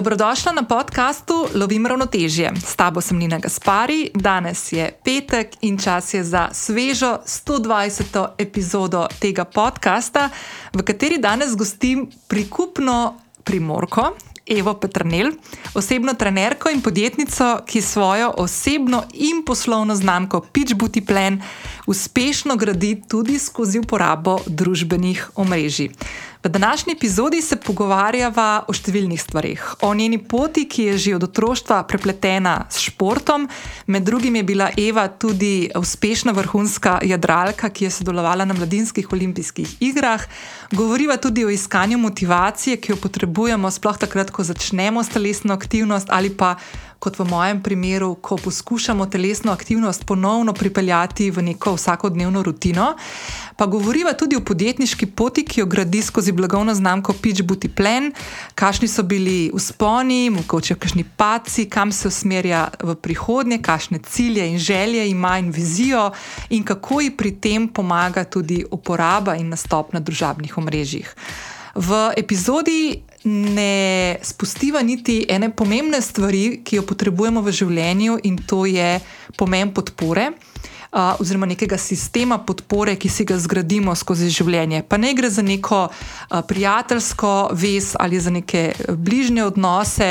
Dobrodošla na podkastu Lovim ravnotežje. S tabo sem Nina Gaspari, danes je petek in čas je za svežo 120. epizodo tega podcasta, v kateri danes gostim prikupno primorko. Evo Petrnel, osebno trenerko in podjetnico, ki svojo osebno in poslovno znamko Pitch Booty Plan uspešno gradi tudi skozi uporabo družbenih omrežij. V današnji epizodi se pogovarjava o številnih stvarih. O njeni poti, ki je že od otroštva prepletena s športom, med drugim je bila Eva tudi uspešna vrhunska jadralka, ki je sodelovala na mladinskih olimpijskih igrah. Govoriva tudi o iskanju motivacije, ki jo potrebujemo, sploh takrat, ko začnemo s telesno aktivnost ali pa kot v mojem primeru, ko poskušamo telesno aktivnost ponovno pripeljati v neko vsakodnevno rutino. Pa govoriva tudi o podjetniški poti, ki jo gradi skozi blagovno znamko Pitch Booty Plan, kakšni so bili usponi, mogoče kakšni paci, kam se usmerja v prihodnje, kakšne cilje in želje ima in vizijo, in kako ji pri tem pomaga tudi uporaba in nastop na družabnih omrežjih. V epizodi ne spustiva niti ene pomembne stvari, ki jo potrebujemo v življenju, in to je pomen podpore oziroma nekega sistema podpore, ki si ga zgradimo skozi življenje. Pa ne gre za neko a, prijateljsko vez ali za neke bližnje odnose,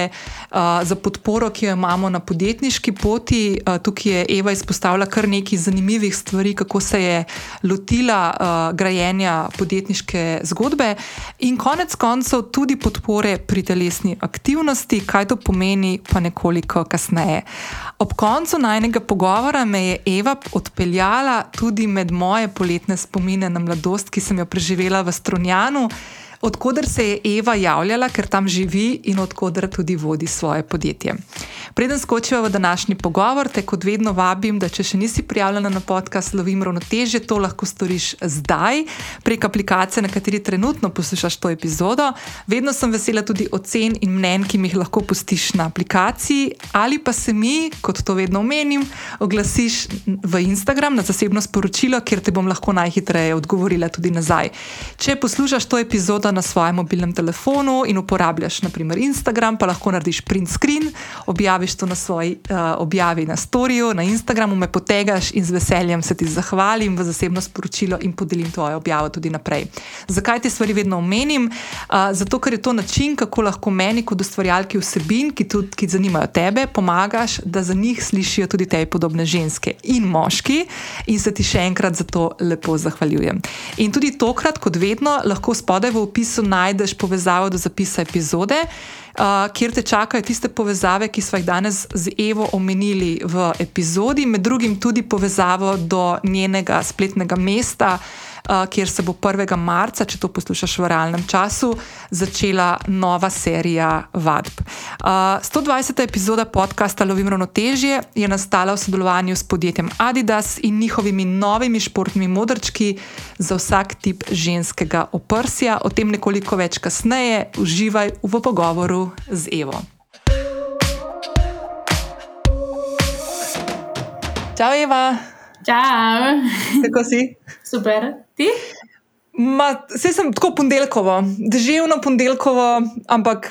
a, za podporo, ki jo imamo na podjetniški poti. A, tukaj je Eva izpostavila kar nekaj zanimivih stvari, kako se je lotila a, grajenja podjetniške zgodbe, in konec koncev tudi podpore pri telesni aktivnosti, kaj to pomeni, pa nekoliko kasneje. Ob koncu najnega pogovora me je Eva odpeljala tudi med moje poletne spomine na mladosti, ki sem jo preživela v Strunjanu odkuder se je Eva javljala, ker tam živi in odkuder tudi vodi svoje podjetje. Preden skočiva v današnji pogovor, te kot vedno vabim, da če še nisi prijavljena na podcast Lovim ravnoteže, to lahko storiš zdaj prek aplikacije, na kateri trenutno poslušaš to epizodo. Vedno sem vesela tudi ocen in mnen, ki mi jih lahko pustiš na aplikaciji, ali pa se mi, kot to vedno omenim, oglasiš v Instagram na zasebno sporočilo, kjer te bom lahko najhitreje odgovorila tudi nazaj. Če poslušaš to epizodo, foto na svojem mobilnem telefonu in uporabljaš naprimer Instagram, pa lahko narediš print screen, objaviš to na svoji uh, objavi na storju, na Instagramu, me potegaš in z veseljem se ti zahvalim v zasebno sporočilo in podelim tvojo objavo tudi naprej. Zakaj te stvari vedno omenim? Uh, zato, ker je to način, kako lahko meni, kot ustvarjalki vsebin, ki, tudi, ki zanimajo tebe, pomagaš, da za njih slišijo tudi te podobne ženske in moški, in se ti še enkrat za to lepo zahvaljujem. In tudi tokrat, kot vedno, lahko spodaj v opisu opisu najdeš povezavo do zapisa epizode, uh, kjer te čakajo tiste povezave, ki smo jih danes z Evo omenili v epizodi, med drugim tudi povezavo do njenega spletnega mesta kjer se bo 1. marca, če to poslušaš v realnem času, začela nova serija vadb. 120. epizoda podcasta Lovim ravnotežje je nastala v sodelovanju s podjetjem Adidas in njihovimi novimi športnimi modrčki za vsak tip ženskega oprsja. O tem nekoliko več kasneje, uživaj v pogovoru z Evo. Čau, Eva. Čau. Kako si? Super. Ti? Ma, vse sem tako ponedeljkovo, deževno ponedeljkovo, ampak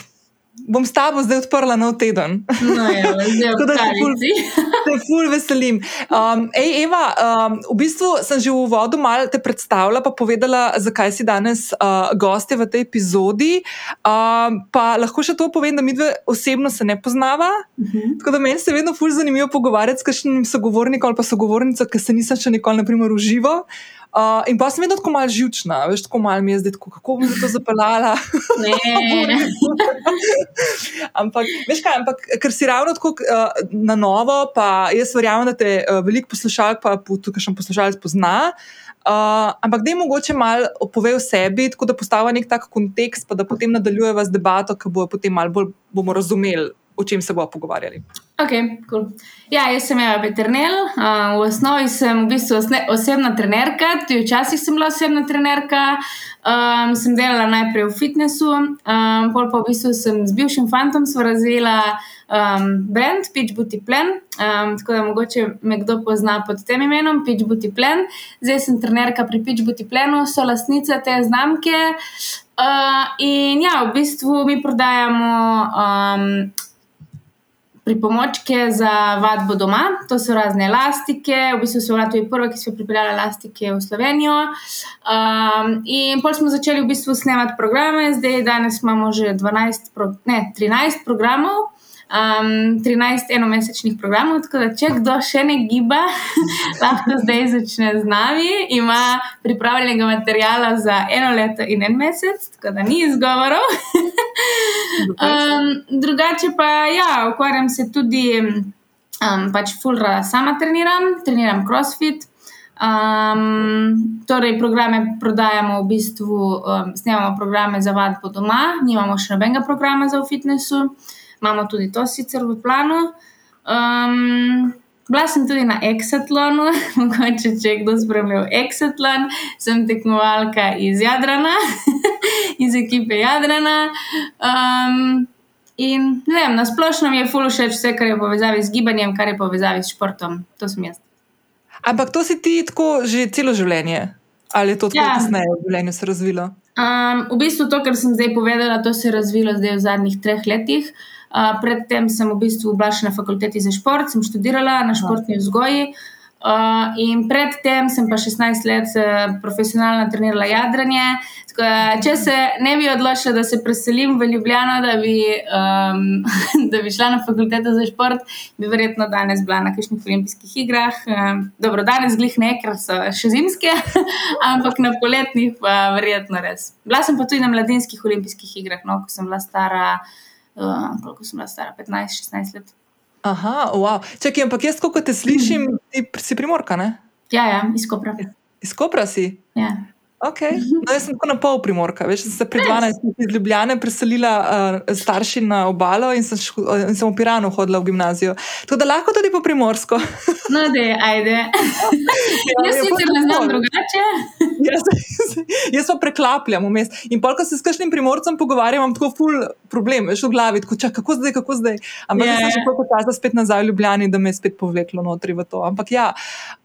bom s tabo zdaj odprla nov teden. No, ja, tako da se ful, se ful veselim. Um, ej, Eva, um, v bistvu sem že v uvodu malo te predstavila, pa povedala, zakaj si danes uh, gostja v tej epizodi. Um, pa lahko še to povem, da mi dve osebno se ne poznava. Uh mhm. -huh. Tako da meni se vedno ful zanimivo pogovarjati s kakšnim sogovornikom ali pa sogovornico, ki se nisem še nikoli, naprimer, uživala. Uh, in pa sem vedno tako malo živčna, veš, tako malo mi je zdaj, tako, kako bom to zapeljala. ampak, veš kaj, ampak, ker si ravno tako uh, na novo, pa jaz verjamem, da te uh, veliko poslušalk, pa tukaj še poslušalec pozna. Uh, ampak da je mogoče malo povej o sebi, tako da postavi nek tak kontekst, pa da potem nadaljujeva z debato, ki bo potem malo bolj bomo razumeli, o čem se bomo pogovarjali. Ok, cool. Ja, jaz sem Eva Peternel, uh, v osnovi sem v bistvu osebna trenerka, tudi včasih sem bila osebna trenerka. Um, sem delala najprej v fitnessu, um, pol pa v bistvu sem z bivšim fantom razvila um, brand Pitch Booty Plan. Um, tako da mogoče me kdo pozna pod tem imenom Pitch Booty Plan. Zdaj sem trenerka pri Pitch Booty Planu, so lastnica te znamke. Uh, in ja, v bistvu mi prodajamo. Um, pripomočke za vadbo doma, to so razne elastike, v bistvu so bila tudi prva, ki so pripeljala elastike v Slovenijo. Um, in pol smo začeli v bistvu snemati programe, zdaj danes imamo že 12, pro, ne, 13 programov um, 13 enomesečnih programov. Tako da, če kdo še ne giba, lahko zdaj začne z nami. Ima pripravljenega materijala za eno leto in en mesec, tako da ni izgovorov. um, drugače pa, ja, ukvarjam se tudi, um, pač fulra sama treniram, treniram crossfit. Um, torej, programe prodajamo v bistvu, um, snemamo programe za vadbo doma, nimamo še nobenega programa za v fitnessu imamo tudi to sicer v planu. Um, bila sem tudi na Exatlonu, mogoče če kdo spremljal Exatlon, sem tekmovalka iz Jadrana, iz ekipe Jadrana. Um, in ne vem, na splošno mi je fully všeč vse, kar je povezavi z gibanjem, kar je povezavi s športom. To sem jaz. Ampak to si ti tako že celo življenje? Ali je to tako ja. kasneje v življenju se razvilo? Um, v bistvu to, kar sem zdaj povedala, to se je razvilo zdaj v zadnjih treh letih. Uh, predtem sem v bistvu bila še na fakulteti za šport, sem študirala na športni vzgoji. Uh, in predtem sem pa 16 let uh, profesionalno trenirala jadranje. Da, če se ne bi odločila, da se preselim v Ljubljano, da bi, um, da bi šla na fakulteto za šport, bi verjetno danes bila na kakšnih olimpijskih igrah. Um, dobro, danes glih ne, ker so še zimske, ampak na poletnih pa verjetno res. Bila sem pa tudi na mladinskih olimpijskih igrah, no, ko sem bila stara uh, koliko sem bila stara, 15-16 let. Aha, wow. Čakaj, ampak jaz, ko te slišim, ti si primorka, ne? Ja, ja, iz Kopra. Iz Kopra si? Ja. Okay. No, jaz sem tako na pol primorka. Veš, sem se pri 12 letih iz Ljubljana preselila uh, starši na obalo in sem, šku, in sem v Piranu hodila v gimnazijo. Tako da lahko tudi po primorsko. no, da je, ajde. Ja, jaz sicer ne znam drugače. jaz, jaz pa preklapljam vmes. In polk se s kakšnim primorcem pogovarjam, imam tako ful problem, veš v glavi, tako, čak, kako zdaj, kako zdaj. Ampak yeah. sem že koliko časa spet nazaj v Ljubljani, da me je spet povleklo notri v to. Ampak ja,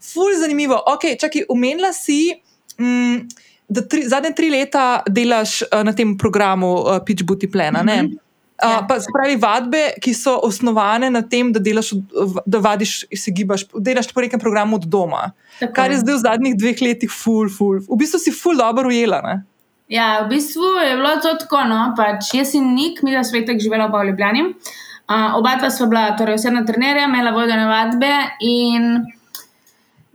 ful zanimivo. Ok, čakaj, umenila si. Mm, da tri, zadnje tri leta delaš uh, na tem programu uh, Pitch Booty Plana. Mm -hmm. Uh, pa spravi vadbe, ki so osnovane na tem, da, delaš, da vadiš, se gibaš, delaš po nekem programu od doma. Tako. Kar je zdaj v zadnjih dveh letih, ful, ful. V bistvu si ful dobro ujela. Ne? Ja, v bistvu je bilo to tako. No? Pač jaz in Nik, mi smo svetek živeli v Ljubljani. Uh, oba dva sva bila, torej vse na trenerja, imela vodene vadbe in.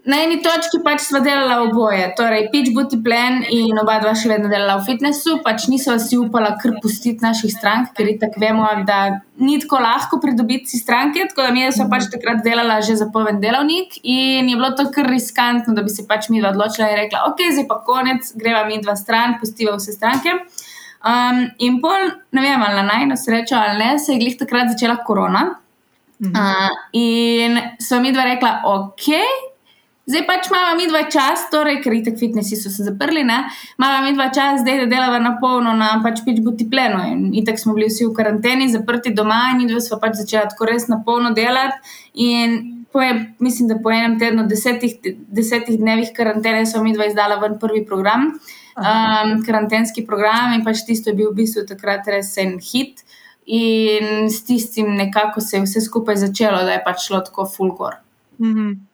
Na eni točki pač smo delali oboje, torej pitch booty plan in oba dva še vedno delala v fitnessu, pač nismo si upala kar pustiti naših strank, ker tako vemo, da ni tako lahko pridobiti stranke, tako da mi smo pač takrat delala že za poven delovnik in je bilo to kar riskantno, da bi se pač mi dva odločila in rekla, ok, zdaj pa konec, greva mi dva stran, pustiva vse stranke. Um, in pol, ne vem, ali na najno srečo ali ne, se je glih takrat začela korona. Uh, in so mi dva rekla, ok. Zdaj pač imamo mi dva čas, torej, ker te fitnesi so se zaprli, imamo mi dva čas, zdaj da delamo na polno, na pač pič biti pleno. In tako smo bili vsi v karanteni, zaprti doma, in mi dva smo pač začeli tako res na polno delati. In po, mislim, da po enem tednu, desetih, desetih dnevih karantene, smo mi dva izdala ven prvi program, um, karantenski program, in pač tisto je bil v bistvu takrat res en hit. In s tistim nekako se je vse skupaj začelo, da je pač šlo tako fulgor. Mm -hmm.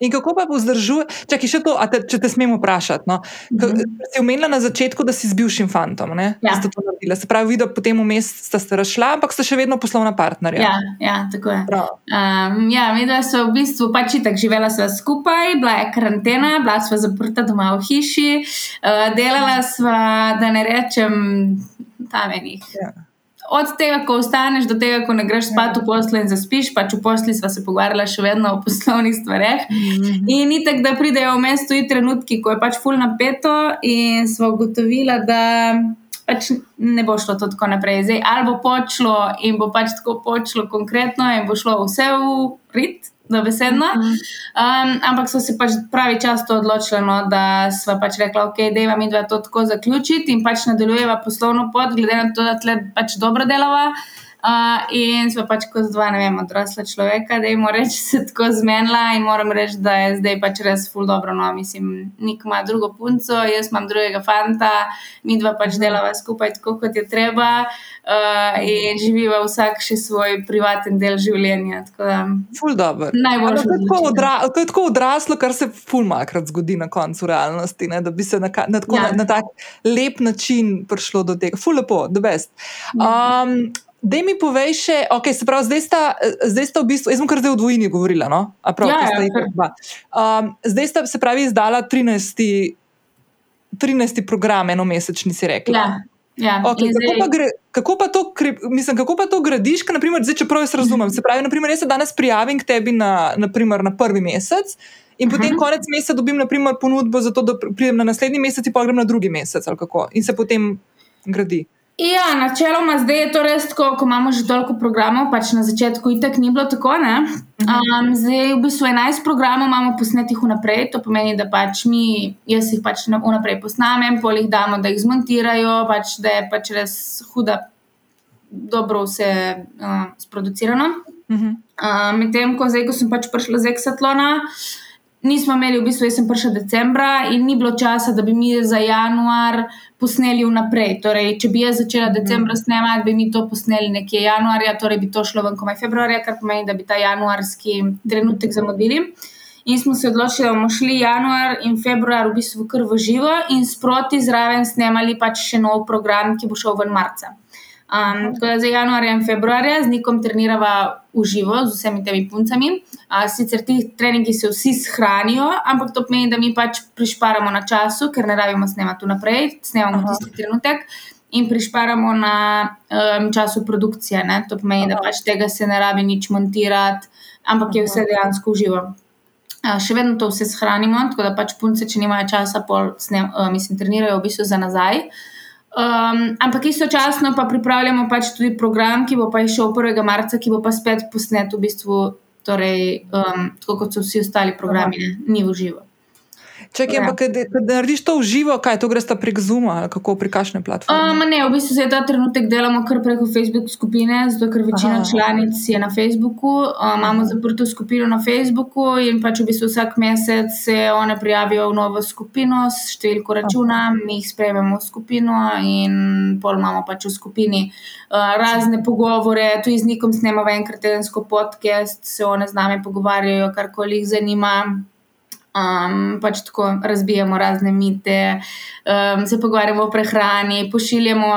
In kako pa vzdržuje, če še to, te, če te smemo vprašati? No? Mm -hmm. Si omenila na začetku, da si z bivšim fantom, da ja. ste to naredili. Se pravi, da potem vmes sta se razšla, ampak sta še vedno poslovna partnerja. Ja, ja tako je. Um, ja, mi dva smo v bistvu pač tako živela skupaj, bila je karantena, bila sva zaprta doma v hiši, uh, delala sva, da ne rečem, tam enih. Ja od tega, ko ostaneš, do tega, ko ne greš spat v poslu in zaspiš, pač v poslu smo se pogovarjali še vedno o poslovnih stvareh. Mm. In ni tako, da pridejo v mestu in trenutki, ko je pač full napeto, in smo ugotovili, da pač ne bo šlo to tako naprej. Zdaj, ali bo počlo in bo pač tako počlo konkretno, in bo šlo vse v rit dobesedno. Mhm. Um, ampak so se pač pravi čas to odločili, no, da smo pač rekli, ok, ima mi dva to tako zaključiti in pač nadaljujeva poslovno pot, glede na to, da tle pač dobro delava. Uh, in smo pač kot dva, ne vem, odrasla človeka, da jim reči, se tako zmenila in moram reči, da je zdaj pač res ful dobro. No, mislim, nik ima drugo punco, jaz imam drugega fanta, mi dva pač delava skupaj tako, kot je treba uh, in živiva vsak še svoj privaten del življenja. Ful dobro. Najbolj to, to je tako odraslo, kar se ful makrat zgodi na koncu realnosti, ne? da bi se na, na, tako, ja. na, na tak lep način prišlo do tega. Ful lepo, the best. Um, Da mi povej še, okay, se pravi, zdaj sta, zdaj sta v bistvu, jaz sem kar zdaj v dvojini govorila. No? Prav, ja, ja, um, zdaj sta se pravi izdala 13. 13. program, eno mesečni si rekla. Ja, ja. Okay, kako, pa gre, kako, pa to, mislim, kako pa to gradiš, ka, naprimer, zdaj, čeprav jaz razumem? Se pravi, naprimer, jaz se danes prijavim k tebi na, naprimer, na prvi mesec. In potem uh -huh. konec meseca dobim naprimer, ponudbo za to, da pridem na naslednji mesec, pa grem na drugi mesec. In se potem gradi. Ja, načeloma zdaj je to res tako, ko imamo že toliko programov, pač na začetku itek ni bilo tako. Um, zdaj v bistvu 11 programov imamo posnetih vnaprej, to pomeni, da pač mi, jaz jih pač vnaprej posnamem, pol jih damo, da jih zmontirajo, pač da je pač res huda, dobro vse uh, sproducirano. Uh -huh. uh, Medtem ko zdaj, ko sem pač prišla z Exatlona. Nismo imeli, v bistvu, jaz sem prišla decembra in ni bilo časa, da bi mi za januar posneli vnaprej. Torej, če bi jaz začela decembra mm. snemati, bi mi to posneli nekje januarja, torej bi to šlo ven komaj februarja, kar pomeni, da bi ta januarski trenutek zamudili. In smo se odločili, da bomo šli januar in februar v bistvu kar v živo in sproti zraven snemali pač še nov program, ki bo šel ven marca. Um, tako da za januarja in februarja z nikom trenirava v živo, z vsemi temi puncami. Uh, sicer ti treningi se vsi shranijo, ampak to pomeni, da mi pač prišparamo na času, ker ne rabimo snemati naprej, snemamo Aha. tisti trenutek in prišparamo na um, času produkcije. Ne? To pomeni, Aha. da pač tega se ne rabi nič montirati, ampak Aha. je vse dejansko v živo. Uh, še vedno to vse shranimo, tako da pač punce, če nimajo časa, pol snem, uh, mislim, trenirajo v bistvu za nazaj. Uh, Um, ampak istočasno pa pripravljamo pač tudi program, ki bo pa išel 1. marca, ki bo pa spet posnet v bistvu, torej, um, tako kot so vsi ostali programi, ne, ni v živo. Če ja. narediš to v živo, kaj to greš prek Zuma ali kako pri kakšni platformi? Um, ne, v bistvu se ta trenutek delamo kar preko Facebook skupine, zato ker večina Aha. članic je na Facebooku. Um, imamo zaprto skupino na Facebooku in pač v bistvu vsak mesec se one prijavijo v novo skupino s številko računa, Aha. mi jih sprejmemo v skupino in pol imamo pač v skupini uh, razne pogovore, tudi z nekom snemamo enkrat tedensko podcast, se one z nami pogovarjajo, karkoli jih zanima um, pač tako razbijamo razne mite, um, se pogovarjamo o prehrani, pošiljamo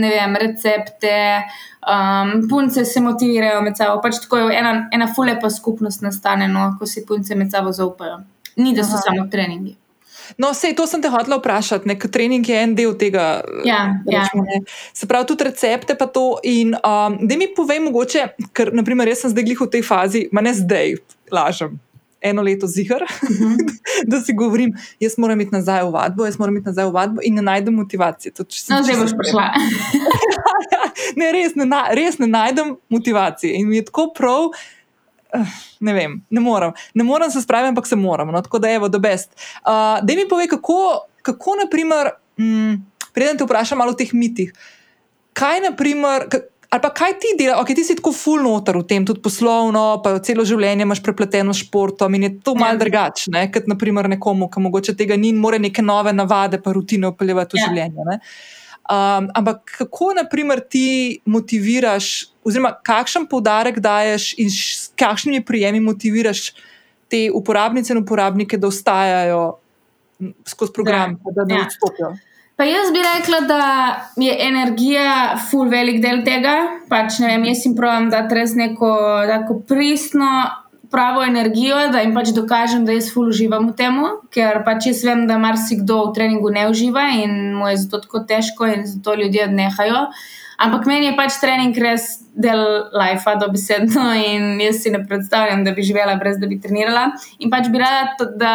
vem, recepte, um, punce se motivirajo med sabo. Pač tako je ena, ena fulepa skupnost nastane, no, ko si punce med sabo zaupajo. Ni da so Aha. samo treningi. No, vse to sem te hotela vprašati, nek trening je en del tega. Ja, ja. Se pravi, tudi recepte pa to. In um, da mi povej, mogoče, ker naprimer, jaz sem zdaj glih v tej fazi, ma ne zdaj, lažem eno leto zihar, uh mhm. -huh. da si govorim, jaz moram iti nazaj v vadbo, jaz moram iti nazaj v vadbo in ne najdem motivacije. To, no, zdaj boš prišla. ne, res ne, res ne najdem motivacije in mi je tako prav. Eh, ne vem, ne morem, ne morem se spraviti, ampak se moram. No, tako da je to best. Uh, da mi povej, kako, kako naprimer, mm, preden te vprašam malo o teh mitih. Kaj, naprimer, Ali pa kaj ti delaš, okay, ti si tako fulno noter v tem, tudi poslovno, pa celo življenje imaš prepleteno s športom in je to malo ja. drugače, kot naprimer nekomu, ki mogoče tega ni in more neke nove navade, pa rutine upeljati v ja. življenje. Um, ampak kako, naprimer, ti motiviraš, oziroma kakšen poudarek daješ in s kakšnimi prijemi motiviraš te uporabnice in uporabnike, da ostajajo skozi program, ja. da ne ja. odstopijo? Pa jaz bi rekla, da je energija full velik del tega. Pač, vem, jaz jim pravim, da res neko tako pristno, pravo energijo, da jim pač dokažem, da jaz full uživam v tem, ker pač jaz vem, da marsikdo v treningu ne uživa in mu je zato tako težko in zato ljudje odnehajo. Ampak meni je pač trening res del life, sedel in jaz si ne predstavljam, da bi živela brez da bi trenirala. In pač bi rada, da,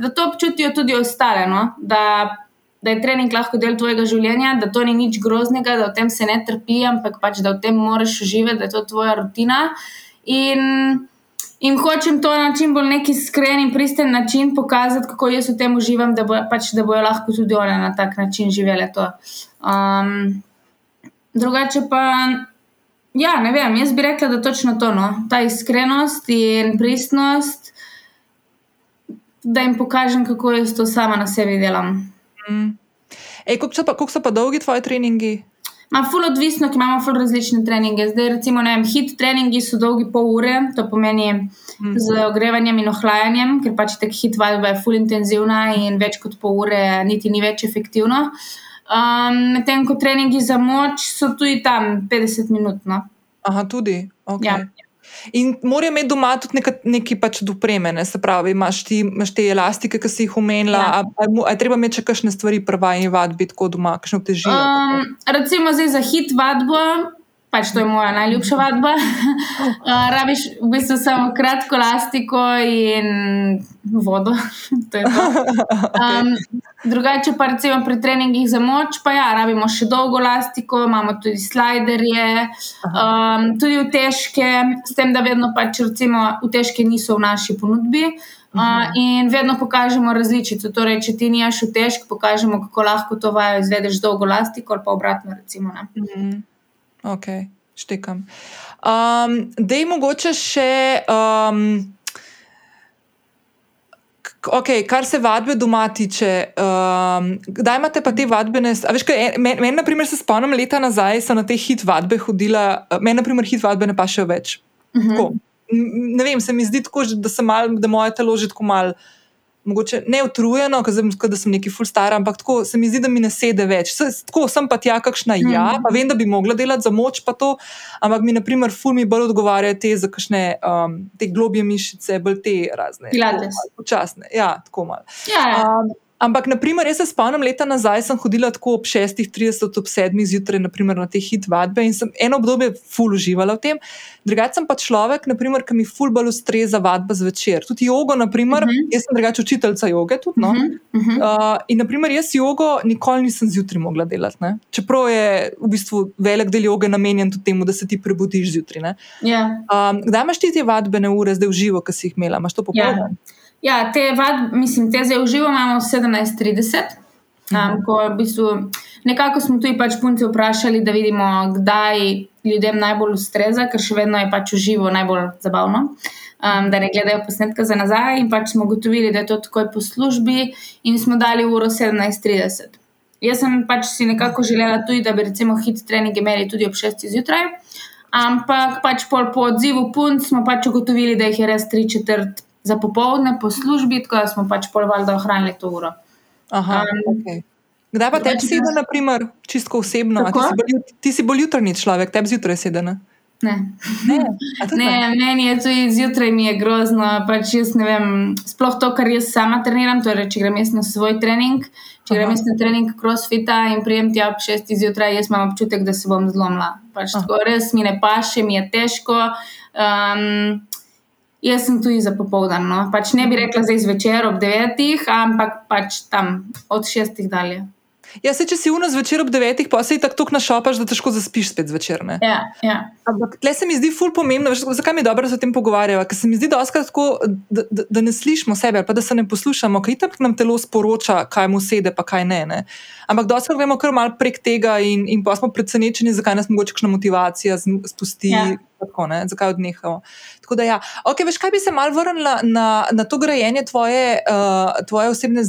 da to občutijo tudi ostale. No? da je trening lahko del tvojega življenja, da to ni nič groznega, da v tem se ne trpi, ampak pač da v tem moraš živeti, da je to tvoja rutina. In, in hočem to na čim bolj neki iskren in pristen način pokazati, kako jaz v tem uživam, da, bo, pač, da bojo lahko tudi one na tak način živele to. Um, drugače pa. ja, ne vem, jaz bi rekla, da točno to, no. ta iskrenost in pristnost, da jim pokažem, kako jaz to sama na sebi delam. Mm. Ej, koliko, so pa, koliko so pa dolgi tvoji treningi? Ma ful odvisno, ker imamo ful različne treninge. Zdaj, recimo, vem, hit treningi so dolgi pol ure, to pomeni mm. z ogrevanjem in ohlajanjem, ker pač tek hit vadba je ful intenzivna in več kot pol ure niti ni več efektivno. Um, Medtem ko treningi za moč so tudi tam 50 minut. No. Aha, tudi. Okay. Ja. In morajo imeti doma tudi nekaj, nekaj pač dopreme, ne? se pravi, imaš, ti, imaš te elastike, ki si jih omenila, ja. ali treba imeti še kakšne stvari, prva in vadbi tako doma, kakšno težijo. Um, recimo zdaj za hit vadbo. Pač to je moja najljubša vadba. Uh, rabiš v bistvu samo kratko elastiko in vodo. um, drugače pa recimo pri treningih za moč, pa ja, rabimo še dolgo elastiko, imamo tudi sliderje, um, tudi v težke, s tem, da vedno pač recimo v težke niso v naši ponudbi. Uh, in vedno pokažemo različico. Torej, če ti nimaš v težki, pokažemo, kako lahko to vajo izvedeš dolgo elastiko ali pa obratno. Recimo, Ok, štekam. Um, da je mogoče še. Um, Okay, kar se vadbe doma tiče, um, kdaj imate pa te vadbene? Meni, men, na primer, se spomnim leta nazaj, sem na te hit vadbe hodila, meni, na primer, hit vadbe ne pa še več. Uh mhm. -huh. Ne vem, se mi zdi tako, da, mal, da moje telo že tako malo mogoče ne utrujeno, ker sem neki full star, ampak tako se mi zdi, da mi ne sede več. S, tako sem pa tja, kakšna mm. ja, pa vem, da bi mogla delati za moč, pa to, ampak mi, na primer, full mi bolj odgovarjajo te za kakšne um, te globje mišice, bolj te razne. Pilates. Počasne, ja, tako malo. Ja, ja. Um, Ampak, naprimer, jaz se spomnim, leta nazaj sem hodila tako ob 6:30, ob 7:00 zjutraj na te hit vadbe in sem eno obdobje ful uživala v tem. Drugače sem pa človek, naprimer, ki mi ful bolj ustreza vadba zvečer. Tudi jogo, naprimer, uh mhm. -huh. jaz sem drugače učiteljica joge. Tudi, no? uh -huh. Uh -huh. uh, in, naprimer, jaz jogo nikoli nisem zjutraj mogla delati. Ne? Čeprav je v bistvu velik del joge namenjen tudi temu, da se ti prebudiš zjutraj. Yeah. Ja. Um, kdaj imaš ti te vadbene ure, zdaj v živo, ki si jih imela? Imaš to popolnoma? Yeah. Ja. Te, vad, mislim, te zdaj uživamo, imamo 17:30. Um, ko v bistvu nekako smo tudi pač punce vprašali, da vidimo, kdaj ljudem najbolj ustreza, ker še vedno je pač uživo najbolj zabavno, um, da ne gledajo posnetka za nazaj. In pač smo ugotovili, da je to takoj po službi, in smo dali uro 17:30. Jaz sem pač si nekako želela tudi, da bi recimo hit trening imeli tudi ob 6. zjutraj. Ampak pač po odzivu punc smo pač ugotovili, da jih je res tri četrt za popoldne po službi, tako da smo pač polvali, da ohranili to uro. Aha, um, okay. Kdaj pa tebi sedaj, na primer, čisto osebno? Ti si, bolj, ti si bolj jutrni človek, tebi zjutraj sedaj. Ne, ne. ne, ne meni je tudi zjutraj mi je grozno. Pač ne vem, sploh to, kar jaz sama treniram, torej če grem jaz na svoj trening, če grem jaz na trening crossfita in prijem ti ob šestih zjutraj, jaz imam občutek, da se bom zlomila. Pač tako res mi ne paše, mi je težko. Um, Jaz sem tu za popoldan. No. Pač ne bi rekla zdaj zvečer ob devetih, ampak pač tam od šestih dalje. Ja, se če si uno zvečer ob devetih, pa se tako tukaj našopaš, da težko zaspiš spet zvečer. Ja, ja. Ampak tle se mi zdi ful pomembno, veš, zakaj mi je dobro, da se o tem pogovarjava. Ker se mi zdi doskrat tako, da, da, da ne slišimo sebe, pa da se ne poslušamo, kaj tam nam telo sporoča, kaj mu sede, pa kaj ne. ne. Ampak doskrat gremo kar mal prek tega in, in pa smo presenečeni, zakaj nas mogoče kakšna motivacija spusti. Ja. Tako, zakaj odnehamo? Tako da, ja. okay, veš, kaj bi se mal vrnila na, na to grajenje tvoje, uh, tvoje osebne,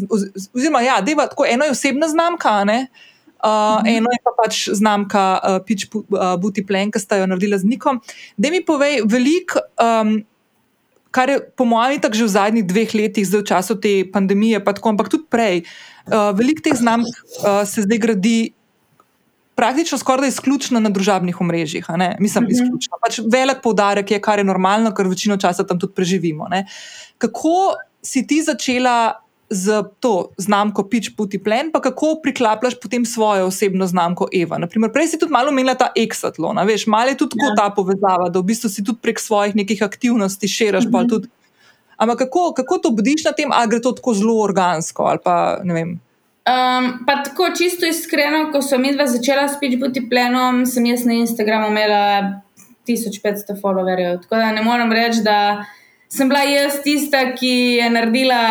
oziroma, ja, deva, tako, eno je osebna znamka, uh, mhm. eno je pa pač znamka uh, Pitch uh, Booty Plan, ki sta jo naredila z Nikom. Da mi povej, veliko, um, kar je po mojem tako že v zadnjih dveh letih, zdaj v času te pandemije, pa tako, ampak tudi prej, uh, veliko teh znamk uh, se zdaj gradi praktično skoraj izključno na družabnih omrežjih. Mislim, mhm. izključno. Pač velik poudarek je, kar je normalno, ker večino časa tam tudi preživimo. Ne? Kako si ti začela z to znamko Pitch Puti Plan, pa kako priklapljaš potem svojo osebno znamko Eva? Naprimer, prej si tudi malo omenila ta exatlon, veš, malo je tudi ja. ta povezava, da v bistvu si tudi prek svojih nekih aktivnosti širiš. Mhm. Ampak kako, kako to budiš na tem, ali gre to tako zelo organsko ali pa ne vem. Um, pa tako čisto iskreno, ko sem jaz začela s Pitchbuti plenom, sem jaz na Instagramu imela 1500 followerjev. Tako da ne morem reči, da sem bila jaz tista, ki je naredila,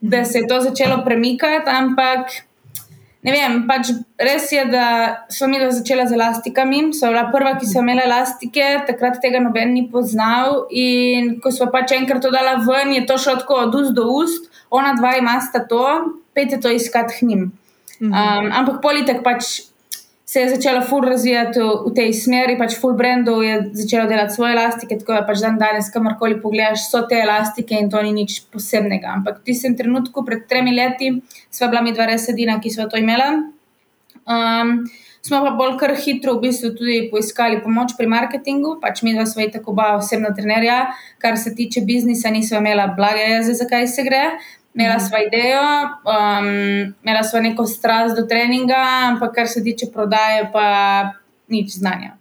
da se je to začelo premikati, ampak ne vem, pač res je, da smo mi začela z elastikami. So bila prva, ki so imela elastike, takrat tega noben ni poznal. In ko smo pač enkrat to dala ven, je to šlo tako od ust do ust, ona dva ima sta to, pejte to iskati k njim. Um, ampak politik pač se je začela ful razvijati v, tej smeri, pač full brandov je začela delati svoje elastike, tako da pač dan danes, kamorkoli pogledaš, so te elastike in to ni nič posebnega. Ampak v tistem trenutku, pred tremi leti, sva bila mi dva res edina, ki sva to imela. Um, smo pa bolj kar hitro v bistvu tudi poiskali pomoč pri marketingu, pač mi dva sva tako oba osebna trenerja, kar se tiče biznisa, nisva imela blage jeze, zakaj se gre. Imela sva idejo, um, imela sva neko strast do treninga, ampak kar se tiče prodaje, pa nič znanja.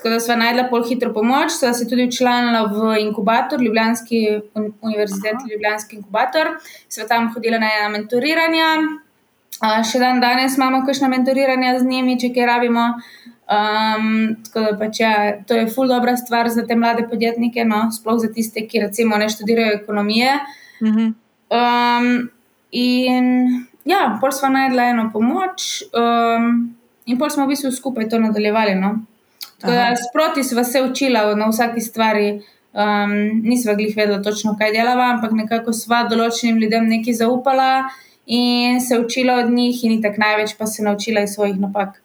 Tako da sva najdla pol hitro pomoč, sva se tudi učlanila v inkubator, Ljubljanski univerzitet, Ljubljanski inkubator, sva tam hodila na ena mentoriranja. Uh, še dan danes imamo kakšna mentoriranja z njimi, če kaj rabimo. Um, tako da pač ja, to je ful dobra stvar za te mlade podjetnike, no? sploh za tiste, ki recimo ne študirajo ekonomije. Mm -hmm. Um, in ja, pol smo najdli eno pomoč, um, in pol smo v bistvu skupaj to nadaljevali. No? Da, sproti smo se učili na vsaki stvari, um, nismo glih vedeli točno, kaj delava, ampak nekako sva določenim ljudem nekaj zaupala in se učila od njih, in tako največ pa se naučila iz svojih napak.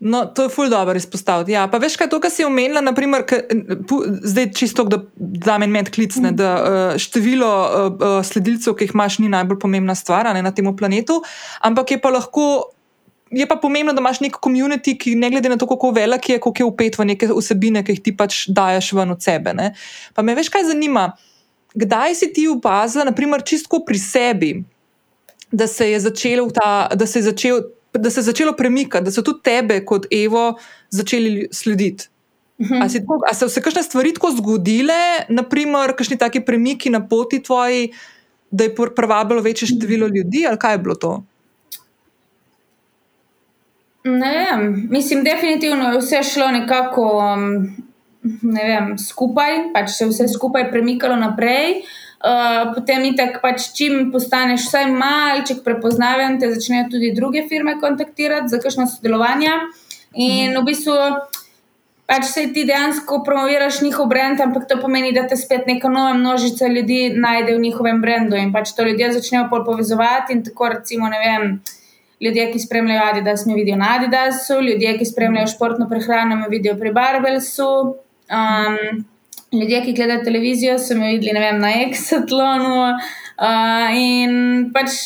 No, to je ful dobro izpostaviti. Ja, pa veš, kaj to, kar si omenila, naprimer, k, zdaj čisto, da da meni med klicne, da uh, število uh, sledilcev, ki jih imaš, ni najbolj pomembna stvar ne, na tem planetu, ampak je pa lahko. Je pa pomembno, da imaš nek komunity, ki ne glede na to, kako velik je, kako je upet v neke vsebine, ki jih ti pač daješ ven od sebe. Ne. Pa me veš, kaj zanima, kdaj si ti opazila, naprimer, čisto pri sebi, da se je začel ta, da se je začel da se je začelo premikati, da so tudi tebe, kot Evo, začeli slediti. Mhm. Ali so se kakšne stvari tako zgodile, naprimer, kakšni taki premiki na poti tvoji, da je privabilo večje število ljudi, ali kaj je bilo to? Ne vem, mislim, definitivno je vse šlo nekako um, ne vem, skupaj, pač se je vse skupaj premikalo naprej. Uh, Eh, potem itak, pač, čim postaneš vsaj malček prepoznaven, te začnejo tudi druge firme kontaktirati za kakšno sodelovanje. In v bistvu. Pač se ti dejansko promoviraš njihov brand, ampak to pomeni, da te spet neka nova množica ljudi najde v njihovem brendu in pač to ljudje začnejo povezovati. In tako, recimo, ne vem, ljudje, ki spremljajo Adidas, me vidijo na Adidasu, ljudje, ki spremljajo športno prehrano, me vidijo pri Barbelsu. Um, ljudje, ki gledajo televizijo, so me videli vem, na Exatlonu. Uh, in pač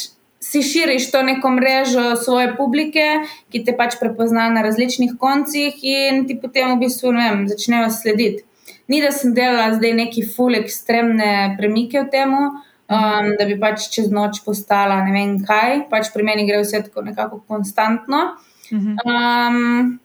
si širiš to neko mrežo svoje publike, ki te pač prepozna na različnih koncih, in ti potem v bistvu vem, začnejo slediti. Ni da sem delala zdaj neki full ekstremne premike v tem, um, da bi pač čez noč postala ne vem kaj, pač pri meni gre vse tako nekako konstantno. Um,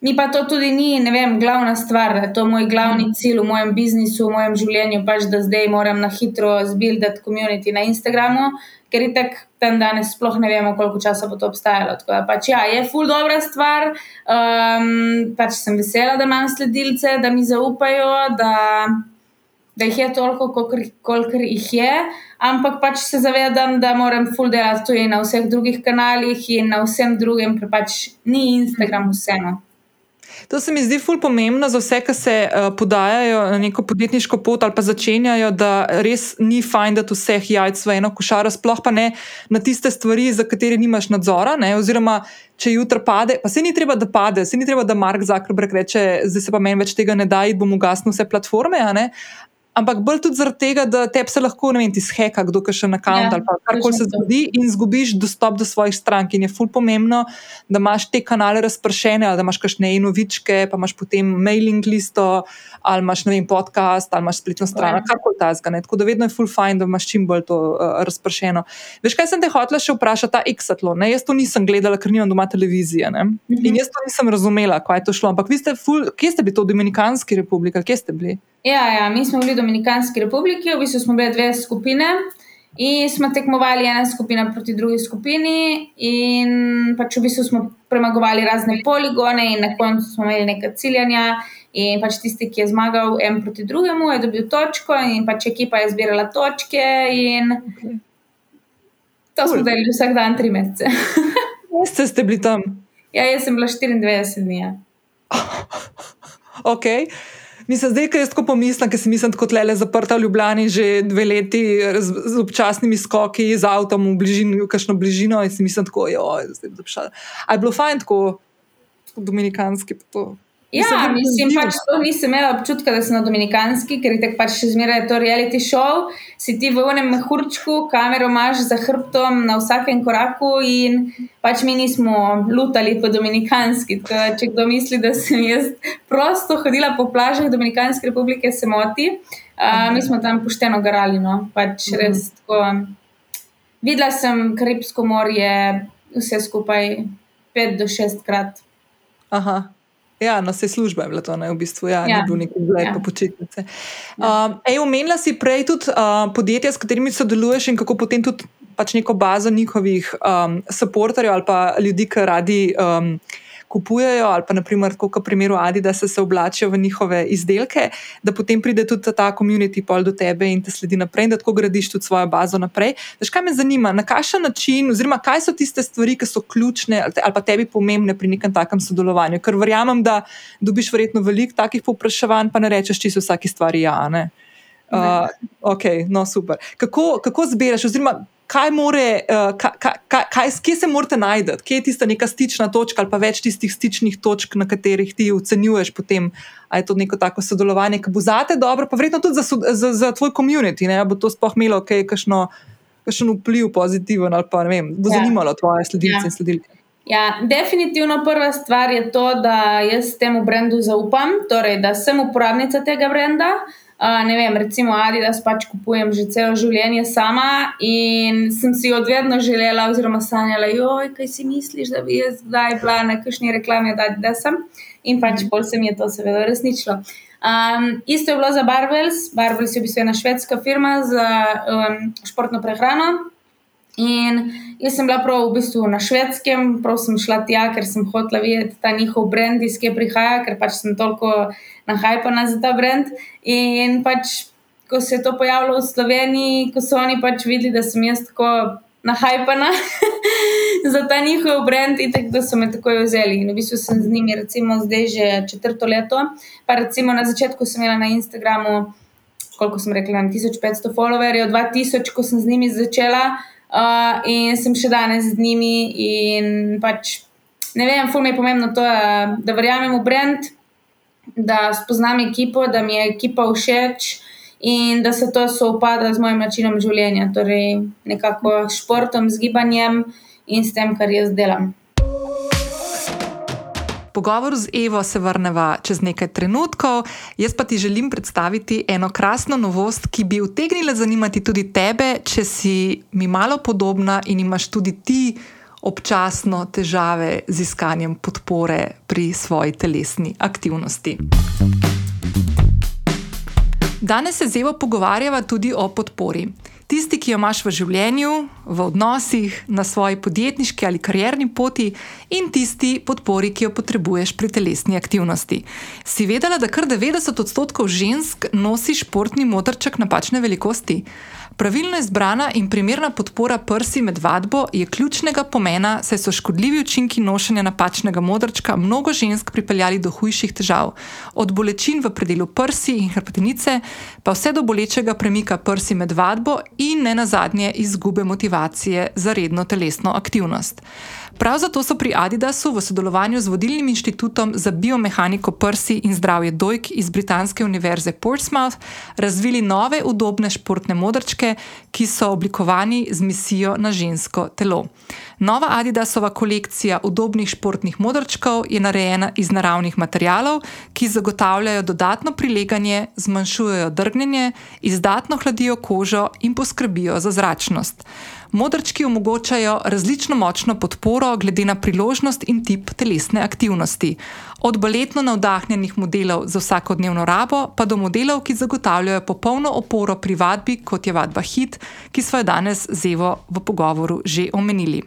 Mi pa to tudi ni, ne vem, glavna stvar, da je to moj glavni cilj v mojem biznisu, v mojem življenju, pač da zdaj moram na hitro zbuildati komunity na Instagramu, ker je tako tam danes sploh ne vemo, koliko časa bo to obstajalo. Tako da pač ja, je full dobra stvar, um, pač sem vesela, da imam sledilce, da mi zaupajo, da, da jih je toliko, koliko jih je. Ampak pač se zavedam, da moram full delati tudi na vseh drugih kanalih in na vsem drugem, ker pač ni Instagram vseeno. To se mi zdi ful pomembno za vse, ki se uh, podajajo na neko podjetniško pot ali pa začenjajo, da res ni fajn, da vseh jajc v eno košaro, sploh pa ne na tiste stvari, za katere nimaš nadzora. Ne? Oziroma, če jutro pade, pa se ni treba, da pade, se ni treba, da Mark Zuckerberg reče, zdaj se pa meni več tega ne da, in bom ugasnil vse platforme ampak bolj tudi zaradi tega, da te se lahko, ne vem, ti zheka, kdo je še na kauntu ja, ali karkoli se zgodi in izgubiš dostop do svojih strank. In je ful pomembno, da imaš te kanale razpršene, ali da imaš kakšne inovičke, pa imaš potem mailing listo, ali imaš vem, podcast, ali imaš spletno stran, ja. karkoli ta zgane. Tako da vedno je ful fajn, da imaš čim bolj to uh, razpršeno. Veš, kaj sem te hotela še vprašati, ta Exatlon? Jaz to nisem gledala, ker nimam doma televizije. Mm -hmm. In jaz to nisem razumela, kaj je to šlo. Ampak vi ste, ful, kje ste bili to Dominikanski republiki, kje ste bili? Ja, ja, mi smo bili v Dominikanski republiki, v bistvu smo bili dve skupine in smo tekmovali ena skupina proti drugi skupini, in pač v bistvu smo premagovali razne poligone, in na koncu smo imeli nekaj ciljanja. In pač tisti, ki je zmagal en proti drugemu, je dobil točko, in pač ekipa je zbirala točke. In... To smo delali vsak dan tri mesece. Mesece ste bili tam. ja, jaz sem bila 94 dni. Ja. Ok. Mislim, zdaj, ko jaz tako pomislim, ker si mislim, kot le zaprta v Ljubljani že dve leti z, z občasnimi skoki z avtom v bližino, v kakšno bližino in si mislim, tako, jo, zdaj bo šala. A je bilo fajn tako, tako dominikanski pa to. Ja, Mislim, pač to nisem imela občutka, da sem na Dominikanski, ker je tako pač še zmeraj to reality show. Si ti v enem mehurčku, kamero imaš za hrbtom na vsakem koraku in pač mi nismo lutali po Dominikanski. Da, če kdo misli, da sem jaz prosto hodila po plažah Dominikanske republike, se moti. Uh, mi smo tam pošteno garali, no. pač res tako. Videla sem Karibsko morje, vse skupaj pet do šestkrat. Aha. Ja, no, vse služba je bila to, ne, v bistvu, ja, ja. Ja. ni bil neki zgled Ja. ja. počitnice. Um, ej, omenila si prej tudi uh, podjetja, s katerimi sodeluješ in kako potem tudi pač neko bazo njihovih um, supporterjev ali pa ljudi, ki radi um, kupujejo, ali pa naprimer, kot v primeru Adidas, se oblačijo v njihove izdelke, da potem pride tudi ta community pol do tebe in te sledi naprej, in da tako gradiš tudi svojo bazo naprej. Veš, kaj me zanima, na kakšen način, oziroma kaj so tiste stvari, ki so ključne ali pa tebi pomembne pri nekem takem sodelovanju? Ker verjamem, da dobiš verjetno veliko takih povpraševanj, pa ne rečeš čisto vsaki stvari ja. Ne? Uh, ok, no super. Kako, kako zbiraš, oziroma kaj more, uh, kaj, kaj, kaj, kje se morate najti, kje je tista neka stična točka ali pa več tistih stičnih točk, na katerih ti ocenjuješ potem, ali je to neko tako sodelovanje, ki bo zate dobro, pa verjetno tudi za, za, za tvoj komunity, ne, bo to sploh imelo kaj, kakšno, kakšen vpliv pozitiven ali pa ne vem, bo Ja. zanimalo tvoje sledilce Ja. in sledilke. Ja, definitivno prva stvar je to, da jaz temu brendu zaupam, torej da sem uporabnica tega brenda. Uh, ne vem, recimo Adidas pač kupujem že celo življenje sama in sem si od vedno želela, oziroma sanjala, joj, kaj si misliš, da bi jaz zdaj bila na kakšni reklami od Adidasa. In pač pol se mi je to seveda uresničilo. Um, isto je bilo za Barbels. Barbels je v bistvu ena švedska firma za um, športno prehrano. In jaz sem bila prav v bistvu na švedskem, prav sem šla tja, ker sem hotela videti ta njihov brand, iz kje prihaja, ker pač sem toliko nahajpana za ta brand. In pač, ko se je to pojavilo v Sloveniji, ko so oni pač videli, da sem jaz tako nahajpana za ta njihov brand, in tako da so me takoj vzeli. In v bistvu sem z njimi, recimo, zdaj že četrto leto. Pa recimo na začetku sem imela na Instagramu koliko sem rekla, na 1500 followerjev, 2000, ko sem z njimi začela, uh, in sem še danes z njimi. In pač, ne vem, ful mi je pomembno to, da, verjamem v brand, da spoznam ekipo, da mi je ekipa všeč. In da se to soopada z mojim načinom življenja, torej nekako s športom, z gibanjem in s tem, kar jaz delam. Pogovor z Evo se vrneva čez nekaj trenutkov, jaz pa ti želim predstaviti eno krasno novost, ki bi utegnila zanimati tudi tebe, če si mi malo podobna in imaš tudi ti občasno težave z iskanjem podpore pri svoji telesni aktivnosti. Danes se z Evo pogovarjava tudi o podpori. Tisti, ki jo imaš v življenju, v odnosih, na svoji podjetniški ali karierni poti, in tisti podpori, ki jo potrebuješ pri telesni aktivnosti. Si vedela, da kar 90 odstotkov žensk nosi športni modrček napačne velikosti? Pravilno izbrana in primerna podpora prsi med vadbo je ključnega pomena, saj so škodljivi učinki nošenja napačnega modrčka mnogo žensk pripeljali do hujših težav, od bolečin v predelu prsi in hrbtenice, pa vse do bolečega premika prsi med vadbo in ne nazadnje izgube motivacije za redno telesno aktivnost. Prav zato so pri Adidasu v sodelovanju z vodilnim inštitutom za biomehaniko prsi in zdravje dojk iz Britanske univerze Portsmouth razvili nove udobne športne modrčke, ki so oblikovani z misijo na žensko telo. Nova Adidasova kolekcija udobnih športnih modrčkov je narejena iz naravnih materialov, ki zagotavljajo dodatno prileganje, zmanjšujejo drgnjenje, izdatno hladijo kožo in poskrbijo za zračnost. Modrčki omogočajo različno močno podporo glede na priložnost in tip telesne aktivnosti. Od baletno navdahnjenih modelov za vsakodnevno rabo, pa do modelov, ki zagotavljajo popolno oporo pri vadbi, kot je vadba HIT, ki smo jo danes z Evo v pogovoru že omenili.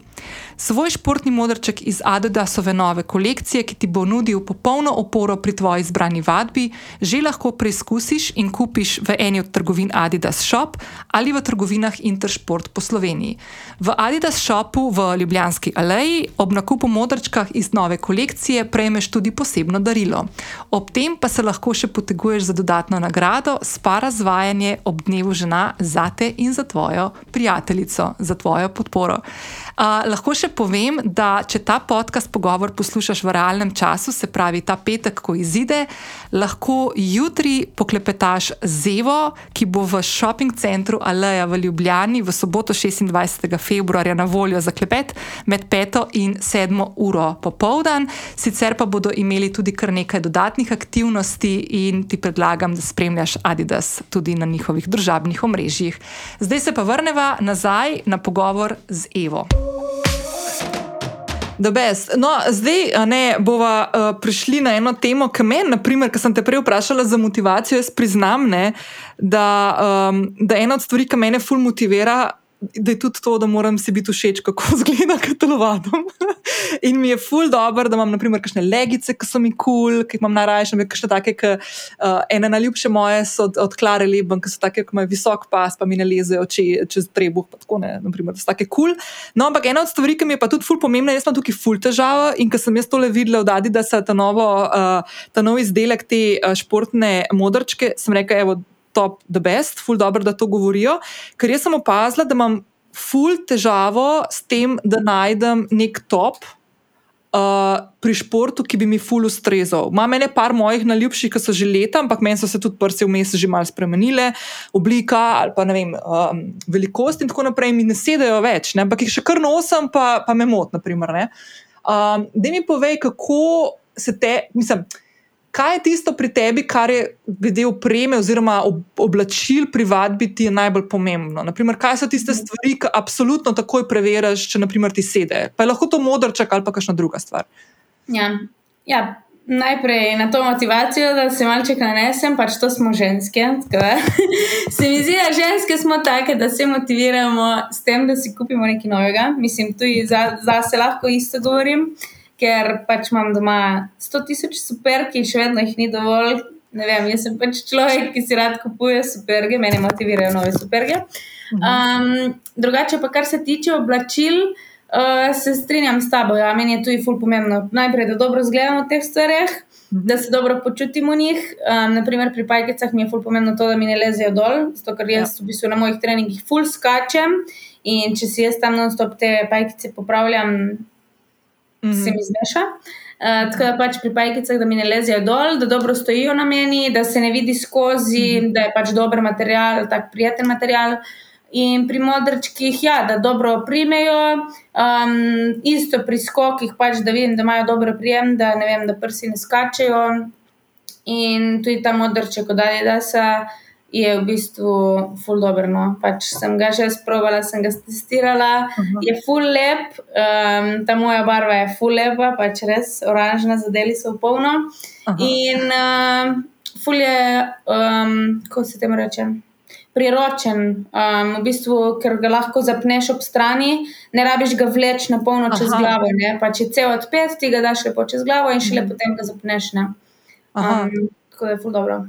Svoj športni modrček iz Adidasove nove kolekcije, ki ti bo nudil popolno oporo pri tvoji izbrani vadbi, že lahko preizkusiš in kupiš v eni od trgovin Adidas Shop ali v trgovinah Intersport po Sloveniji. V Adidas Shopu v Ljubljanski aleji ob nakupu modrčka iz nove kolekcije prejmeš tudi posebno darilo. Ob tem pa se lahko še poteguješ za dodatno nagrado, spara zvajanje ob dnevu žena za te in za tvojo prijateljico, za tvojo podporo. Uh, lahko še povem, da če ta podcast pogovor poslušaš v realnem času, se pravi ta petek, ko izide, lahko jutri poklepetaš z Evo, ki bo v šoping centru Aleja v Ljubljani v soboto 26. februarja na voljo za klepet med 5 in 7 uro popovdan. Sicer pa bodo imeli tudi kar nekaj dodatnih aktivnosti in ti predlagam, da spremljaš Adidas tudi na njihovih družabnih omrežjih. Zdaj se pa vrneva nazaj na pogovor z Evo. No, zdaj ne, bova uh, prišli na eno temo, ki me, naprimer, ki sem te prej vprašala za motivacijo. Jaz priznam, ne, da, um, da ena od stvari, ki me ful motivira, da je tudi to, da moram si biti všeč, kako izgleda katalovadom. in mi je ful dobro, da imam naprimer kakšne legice, ki so mi kul, cool, ki jih imam najraje, še kakšne take, ki uh, ene najljubše moje so od, od Klare Leben, ki so take, ki imajo visok pas, pa mi ne lezejo če, čez trebuh, pa tako ne, naprimer, da so take kul. Cool. No, ampak ena od stvari, ki mi je pa tudi ful pomembna, jaz imam tukaj ful težava in ker sem jaz tole videla od Adi, da se ta, novo, uh, ta nov izdelek te uh, športne modrčke, sem rekel, evo, top, the best, ful dobro, da to govorijo. Ker jaz sem opazila, da imam ful težavo s tem, da najdem nek top. Uh, pri športu, ki bi mi ful ustrezal. Imam ene par mojih najljubših, ki so že leta, ampak meni so se tudi prsi vmes že malo spremenile, oblika ali pa ne vem, um, velikost in tako naprej, mi ne sedajo več, ne? ampak jih še kar nosim, pa, pa me mot. Um, da mi povej, kako se te, mislim kaj je tisto pri tebi, kar je glede opreme oziroma ob, oblačil pri vadbi ti najbolj pomembno? Naprimer, kaj so tiste stvari, ki absolutno takoj preveriš, če naprimer, ti sede? Pa je lahko to modrček ali pa kakšna druga stvar. Ja. Ja. Najprej na to motivacijo, da se malce nanesem, pač to smo ženske. se mi zdi, da ženske smo take, da se motiviramo s tem, da si kupimo nekaj novega. Mislim, tudi za, za se lahko isto govorim. Uh, ker pač imam doma 100 tisoč super, ki še vedno jih ni dovolj. Ne vem, jaz sem pač človek, ki si rad kupuje superge, meni motivirajo nove superge. Um, drugače, pa kar se tiče oblačil, uh, se strinjam s tabo. Ja, meni je tudi ful pomembno. Najprej, da dobro zgledamo v teh stvareh, da se dobro počutimo v njih. Um, naprimer, pri pajkicah mi je ful pomembno to, da mi ne lezejo dol, zato ker jaz ja. v bistvu na mojih treningih ful skačem. In če si jaz tam non-stop te pajkice popravljam, mm -hmm. se mi zmeša. Uh, tako da pač pri pajkicah, da mi ne lezijo dol, da dobro stojijo na meni, da se ne vidi skozi, mm -hmm. da je pač dober material, tako prijeten material. In pri modrčkih, ja, da dobro primejo, um, isto pri skokih, pač, da vidim, da imajo dobro prijem, da ne vem, da prsi ne skačejo. In tudi ta modrček, da je da se je v bistvu full dobro. No. Pač sem ga že sprovala, sem ga testirala, -huh. je full lep, um, ta moja barva je full lepa, pač res oranžna, zadeli so polno. -huh. In uh, full je, um, kako se temu reče. Priročen, um, v bistvu, ker ga lahko zapneš ob strani, ne rabiš ga vleč na polno čez Aha. glavo. Pa če cel odpet, ti ga daš lepo čez glavo in šele mm. potem ga zapneš. Um, tako da je ful dobro.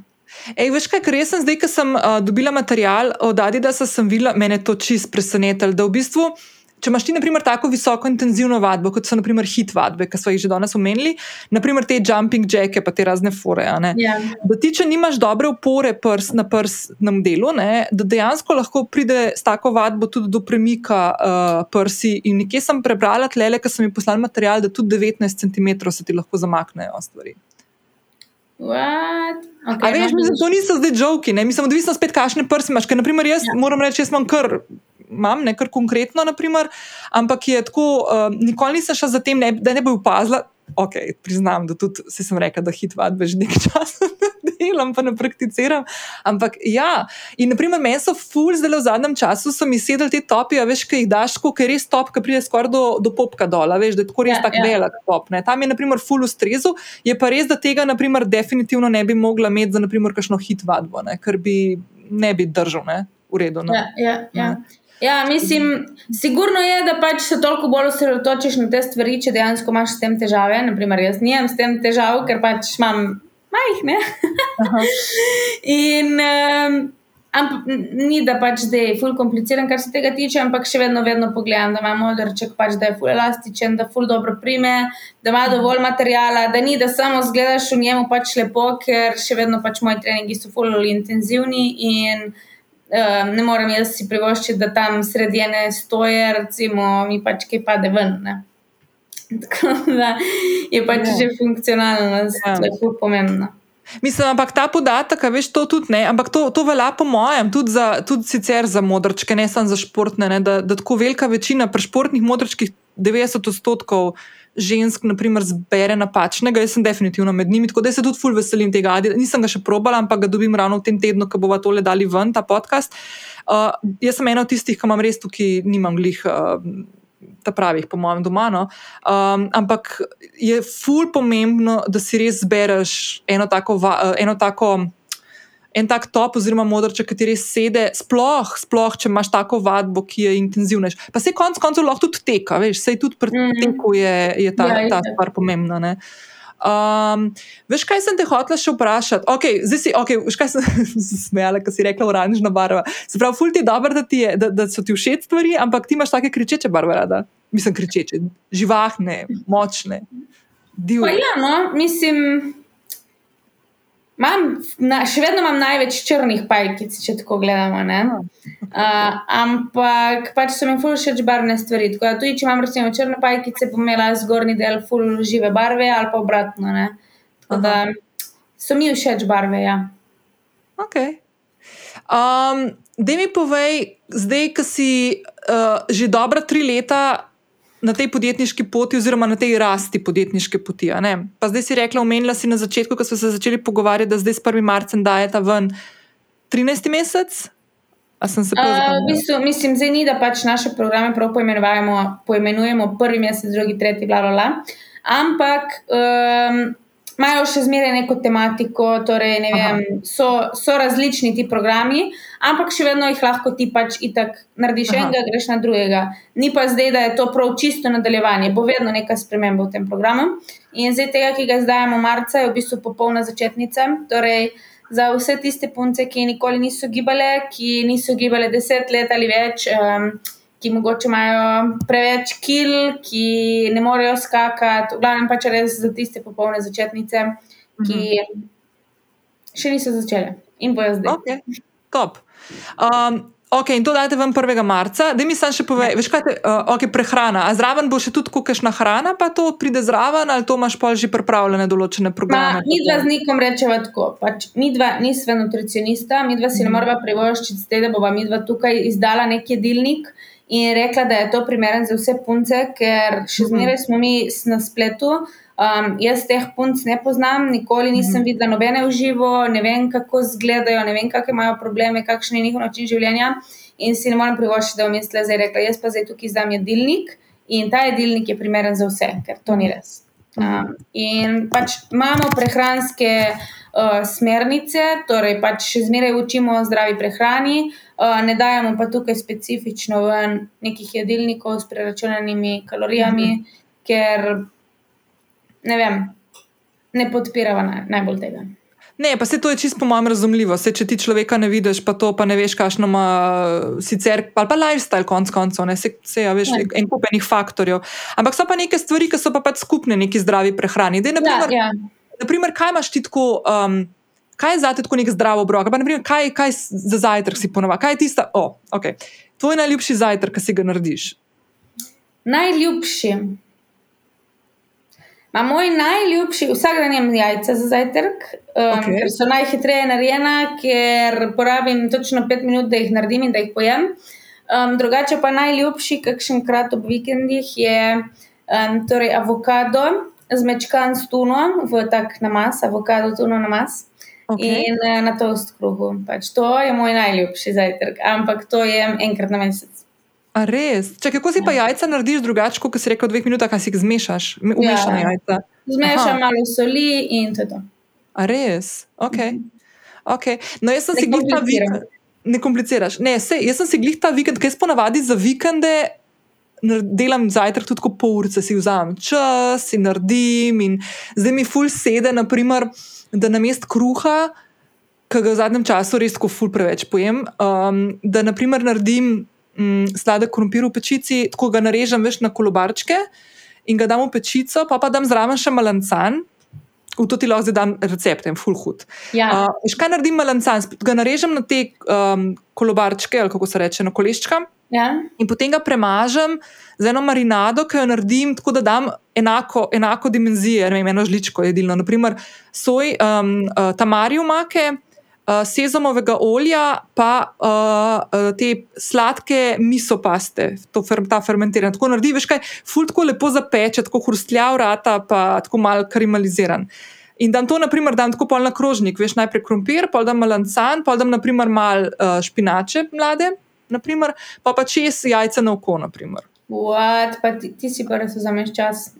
Ej, veš kaj, ker jaz sem zdaj, ko sem uh, dobila material od Adidasa, sem videla, mene to čist presenetilo. Da v bistvu, če imaš ti, naprimer, tako visoko intenzivno vadbo, kot so, naprimer, hit vadbe, ki smo jih že danes omenili, naprimer te jumping jacke, pa te razne fore. Ja. Da ti, če nimaš dobre opore prs, na prsnem delu, ne, da dejansko lahko pride s tako vadbo tudi do premika uh, prsi. In nekje sem prebrala tlele, ker sem jim poslala material, da tudi 19 cm se ti lahko zamaknejo stvari. Okay, veš, mislim, to niso zdaj žoki, mislim, odvisno spet, kakšne prsi imaš. Ker, naprimer, jaz ja. moram reči, jaz imam kar. Imam nekaj konkretno, naprimer, ampak je tako, uh, nikoli nisem šla za tem, ne, da ne bi opazila. Ok, priznam, da tudi sem rekla, da hit vadbe že nekaj časa delam, pa ne prakticiram. Ampak ja, in naprimer, meni so ful, zdaj v zadnjem času so mi sedeli te topi, a veš, kaj jih daš, ko je res top, ki pride skoraj do, do popka dol, veš, da je tako res ja, tako ja. velik top. Ne. Tam je naprimer ful ustrezu, je pa res, da tega naprimer definitivno ne bi mogla imeti za naprimer kakšno hit vadbo, ne, ker bi ne bi držal, ne, v redu. No. Ja, ja, ja. Ja, mislim, sigurno je, da pač se toliko bolj osredotočiš na te stvari, če dejansko imaš s tem težave. Naprimer, jaz nimam s tem težav, ker pač imam majhne. In um, amp, ni da pač da je ful kompliciran, kar se tega tiče, ampak še vedno, vedno pogledam, da ima modrček, pač, da je ful elastičen, da ful dobro prime, da ima dovolj materijala, da ni, da samo zgledaš v njemu pač lepo, ker še vedno pač moji treningi so ful intenzivni in um, ne morem jaz si privoščiti, da tam sredine stoje, recimo, mi pač kaj pade ven. Ne? Tako da je pač ja. že funkcionalno, ja. zelo pomembno. Mislim, ampak ta podatek, veš, to tudi ne, ampak to, to velja po mojem, tudi, za, tudi sicer za modrčke, ne samo za športne, ne, da, da tako velika večina pri športnih modrčkih, 90 odstotkov žensk, naprimer, zbere napačnega. Jaz sem definitivno med njimi, tako da se tudi ful veselim tega. Nisem ga še probala, ampak ga dobim ravno v tem tednu, ko bomo tole dali ven, ta podcast. Uh, jaz sem ena od tistih, ki imam res tukaj, nimam glih. Uh, Ta pravih, po mojem, doma. No. Um, ampak je ful pomembno, da si res zbereš eno tako, eno tako en tak top, oziroma modrček, ki ti res sede, sploh, sploh, če imaš tako vadbo, ki je intenzivna. Pa se konec koncev lahko tudi teka, veš, se tudi pri mm. teku je, je ta, ja, ta stvar pomembna. Ne? Um, veš, kaj sem te hotel še vprašati? Okay, zdaj si, okay, veš, kaj sem se smejala, ko si rekla oranžna barva. Se pravi, ful ti je dobro, da, da, da so ti všeč stvari, ampak ti imaš take kričeče barve rada. Mislim, kričeče, živahne, močne, divje. Ja, no, mislim. Mam, na, še vedno imam največ črnih pajkic, če tako gledamo. Uh, ampak pač so mi ful všeč barvne stvari. Tako da tudi, če imam recimo črne pajkice, bom imela zgornji del ful žive barve ali pa obratno. Ne? Tako da so mi všeč barve. Ja. Ok. Um, da mi povej, zdaj, ki si uh, že dobra tri leta na tej podjetniški poti, oziroma na tej rasti podjetniške poti. Pa zdaj si rekla, omenila si na začetku, ko smo se začeli pogovarjati, da zdaj s 1. marcem dajeta ven 13. mesec. Uh, v bistvu, mislim, zdaj ni, da pač naše programe prav poimenujemo prvi mesec, drugi, tretji, bla, bla, bla. Ampak um, imajo še zmeraj neko tematiko, torej vem, so, so različni ti programi, ampak še vedno jih lahko ti pač itak narediš Aha. enega, greš na drugega. Ni pa zdaj, da je to prav čisto nadaljevanje, bo vedno neka sprememba v tem programu. In zdaj tega, ki ga zdajemo marca, je v bistvu popolna začetnica. Torej, Za vse tiste punce, ki nikoli niso gibale, ki niso gibale deset let ali več, um, ki mogoče imajo preveč kil, ki ne morejo skakati, v glavnem pač res za tiste popolne začetnice, ki mhm. še niso začele in bojo zdaj. Okay. Top. Um, Ok, in to dajte vam 1. marca, da mi sam še povej, veš kaj, te, uh, ok, prehrana. A zraven bo še tudi kukešna hrana, pa to pride zraven, ali to imaš pa že pripravljene določene programe? Ma, mi dva z nikom rečeva tako. Pač, mi dva nisva nutricionista, mi dva si ne mhm. morava privoščiti, da bova mi dva tukaj izdala neki jedilnik in rekla, da je to primeren za vse punce, ker še mhm. zmeraj smo mi na spletu. Um, jaz teh punc ne poznam, nikoli nisem mhm. videla nobene v živo, ne vem, kako izgledajo, ne vem, kakšne imajo probleme, kakšen je njihov način življenja. In si ne morem privoščiti, da bom da je rekla, jaz pa zdaj tukaj izdam jedilnik in ta jedilnik je primeren za vse, ker to ni res. Um, in pač imamo prehranske uh, smernice, torej pač še zmeraj učimo o zdravi prehrani. Uh, ne dajemo pa tukaj specifično ven nekih jedilnikov s preračunanimi kalorijami, mm -hmm. ker ne vem, ne podpiramo naj, najbolj tega. Ne, pa se to je čisto po mojem razumljivo. Se, če ti človeka ne vidiš, pa to pa ne veš, kakšno ima sicer, ali pa lifestyle, konc koncev, ne se, se ja, veš, ne. en kupenih faktorjev. Ampak so pa neke stvari, ki so pa pač skupne neki zdravi prehrani. Dej, naprimer, ja, ja. naprimer, kaj imaš ti tako? Um, kaj je za te tako nek zdrav obrok? Primer, kaj, kaj za zajtrk si ponovadi? Kaj je tista, oh, okay. tvoj najljubši zajtrk, ki si ga narediš? Najljubši. Ma moj najljubši, vsak dan imam jajca za zajtrk, um, okay. ker so najhitreje narejena, ker porabim točno pet minut, da jih naredim in da jih pojem. Um, drugače pa najljubši, kakšen krat ob vikendih, je um, torej avokado zmečkan s tuno, v tak namaz, avokado tuno namaz. Okay. In uh, na toast kruhu. Pač to je moj najljubši zajtrk, ampak to jem enkrat na mesec. A res? Če kako si pa ja. jajca narediš drugače, kot si rekel, v dveh minutah, kaj si jih zmešaš, umešane ja. jajca? Zmešam Aha. malo soli in to je to. A res? Ok. Mhm. okay. No, jaz sem si jih ta vikend. ne kompliciraš. Ne, sej, jaz sem si glih ta vikend, ker jaz ponavadi za vikende delam zajtrk tudi pol urice, si vzamem čas in naredim. In zdaj mi ful sede, naprimer, da na mest kruha, ki ga v zadnjem času res tako ful preveč pojem, um, da naprimer naredim um, sladek krompir v pečici, tako ga narežem veš na kolobarčke in ga dam v pečico, pa pa dam zraven še malancan. V to ti lahko zdaj dam recept, en full hud. Ja. Uh, kaj naredim malancan? Ga narežem na te um, kolobarčke, ali kako se reče, na koleščka. ja. In potem ga premažem z eno marinado, ki jo naredim tako, da dam enako, enako dimenzijo, ne vem, eno žličko jedilno. Naprimer, soj, um, uh, tamariju make, uh, sezamovega olja, pa uh, uh, te sladke misopaste, to fer, ta fermentirana. Tako naredi, veš kaj, ful tako lepo zapeče, tako hrustljav rata, pa tako mal karameliziran. In dam to, naprimer, dam tako pol na krožnik, veš, najprej krompir, pol dam malancan, pol dam, naprimer, mal uh, špinače mlade, naprimer, pa pa čez jajca na oko. What? Pa ti, ti si pa res vzameš čas.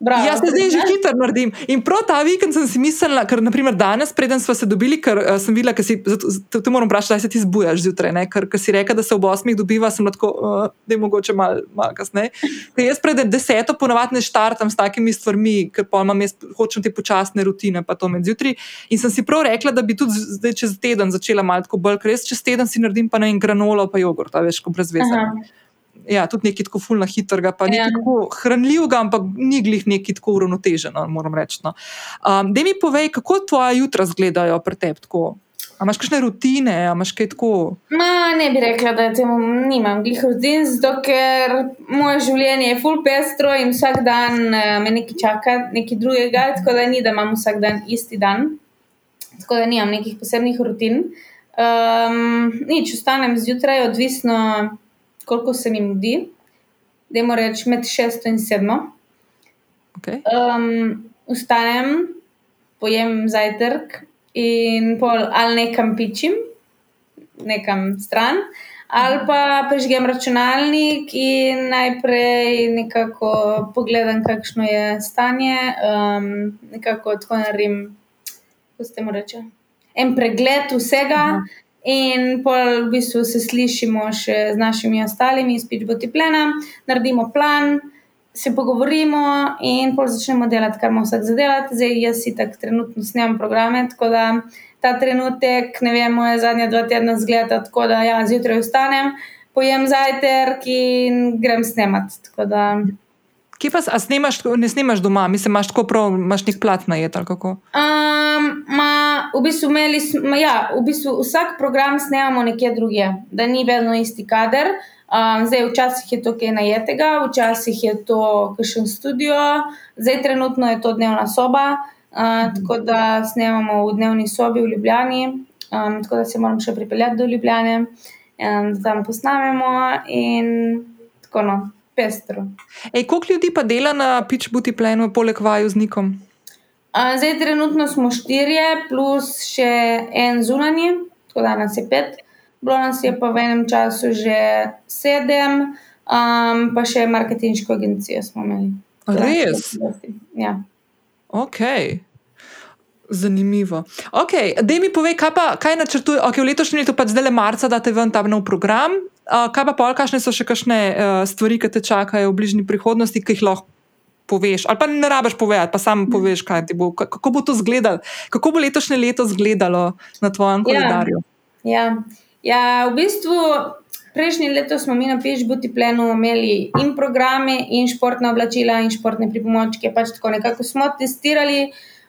Bravo. Jaz se zdaj že hitro naredim. In prav ta vikend sem si mislila, ker naprimer danes, preden smo se dobili, ker uh, sem videla, da si, zato- te moram vprašati, da se ti zbujaš zjutraj, ne? ker, ker si rekel, da se ob osmih dobiva, sem lahko, uh, da je mogoče malo mal kasneje. Ker jaz pred deseto ponavadi ne štartam s takimi stvarmi, ker pa imam jaz, hočem te počasne rutine, pa to med zjutraj. In sem si prav rekla, da bi tudi zdaj čez teden začela malo bolj, ker jaz čez teden si naredim pa na en granolo, pa jogurt, veš, ko brez veze. Aha. Ja, tudi nekaj tako fulno hitrega, pa nekaj Ja. tako hranljivega, ampak ni glih nekaj tako uravnoteženo, moram reči. No. Um, da mi povej, kako tvoja jutra izgledajo pri tebi? tako? A imaš kakšne rutine, a imaš kaj tako? Ma, ne bi rekla, da temu nimam glih rutin, zato ker moje življenje je full pestro in vsak dan eh, me nekaj čaka, nekaj drugega, tako da ni, da imam vsak dan isti dan. Tako da nimam nekih posebnih rutin. Um, nič, vstanem zjutraj, odvisno, koliko se mi mudi. Dajmo reči med šesto in sedmo. Okay. Um, vstanem, pojem zajtrk in pol ali nekam pičim, nekam stran, ali pa prižgem računalnik in najprej nekako pogledam, kakšno je stanje, um, nekako tako naredim, kako se temu reče. En pregled vsega, Aha. In pol v bistvu se slišimo še z našimi ostalimi iz Pitchboti plena, naredimo plan, se pogovorimo in pol začnemo delati, kar imamo vsak za delati. Zdaj jaz si tako trenutno snemam programe, tako da ta trenutek, ne vem, moje zadnja dva tedna zgleda tako, da ja, zjutraj vstanem, pojem zajtrk in grem snemat. Tako da Kje pa snemaš, ne snemaš doma, mislim, imaš tako prav, imaš nek plat na jed ali kako? Um, ma, v bistvu imeli smo, ja, v bistvu vsak program snemamo nekje drugje, da ni vedno isti kader. Um, zdaj, včasih je to kaj najetega, včasih je to kakšen studio, zdaj trenutno je to dnevna soba, uh, tako da snemamo v dnevni sobi v Ljubljani, um, tako da se moram še pripeljati do Ljubljane, um, da tam posnamemo in tako no, pestro. Ej, koliko ljudi pa dela na Pitch Booty plenu, poleg vaju z Nikom? A, Zdaj, trenutno smo štirje, plus še en zunanji, tako da nas je pet. Bilo nas je pa v enem času že sedem, um, pa še marketinško agencijo smo imeli. Res? Ja. Ok. Zanimivo. Okay, da mi povej, kaj, pa, kaj načrtuje, okay, v letošnjem letu, pač zdaj le marca, da te ven ta nov program. Uh, kaj pa pol, kakšne so še kakšne uh, stvari, ki te čakajo v bližnji prihodnosti, ki jih lahko poveš? Ali pa ne rabiš povedati, pa sam poveš, kaj ti bo, ka- kako bo to izgledalo, kako bo letošnje leto izgledalo na tvojem Ja. koledarju. Ja. ja, v bistvu prejšnje leto smo mi na Pižbuti plenu imeli in programe, in športna oblačila, in športne pripomočke. Pač tako nekako smo testirali,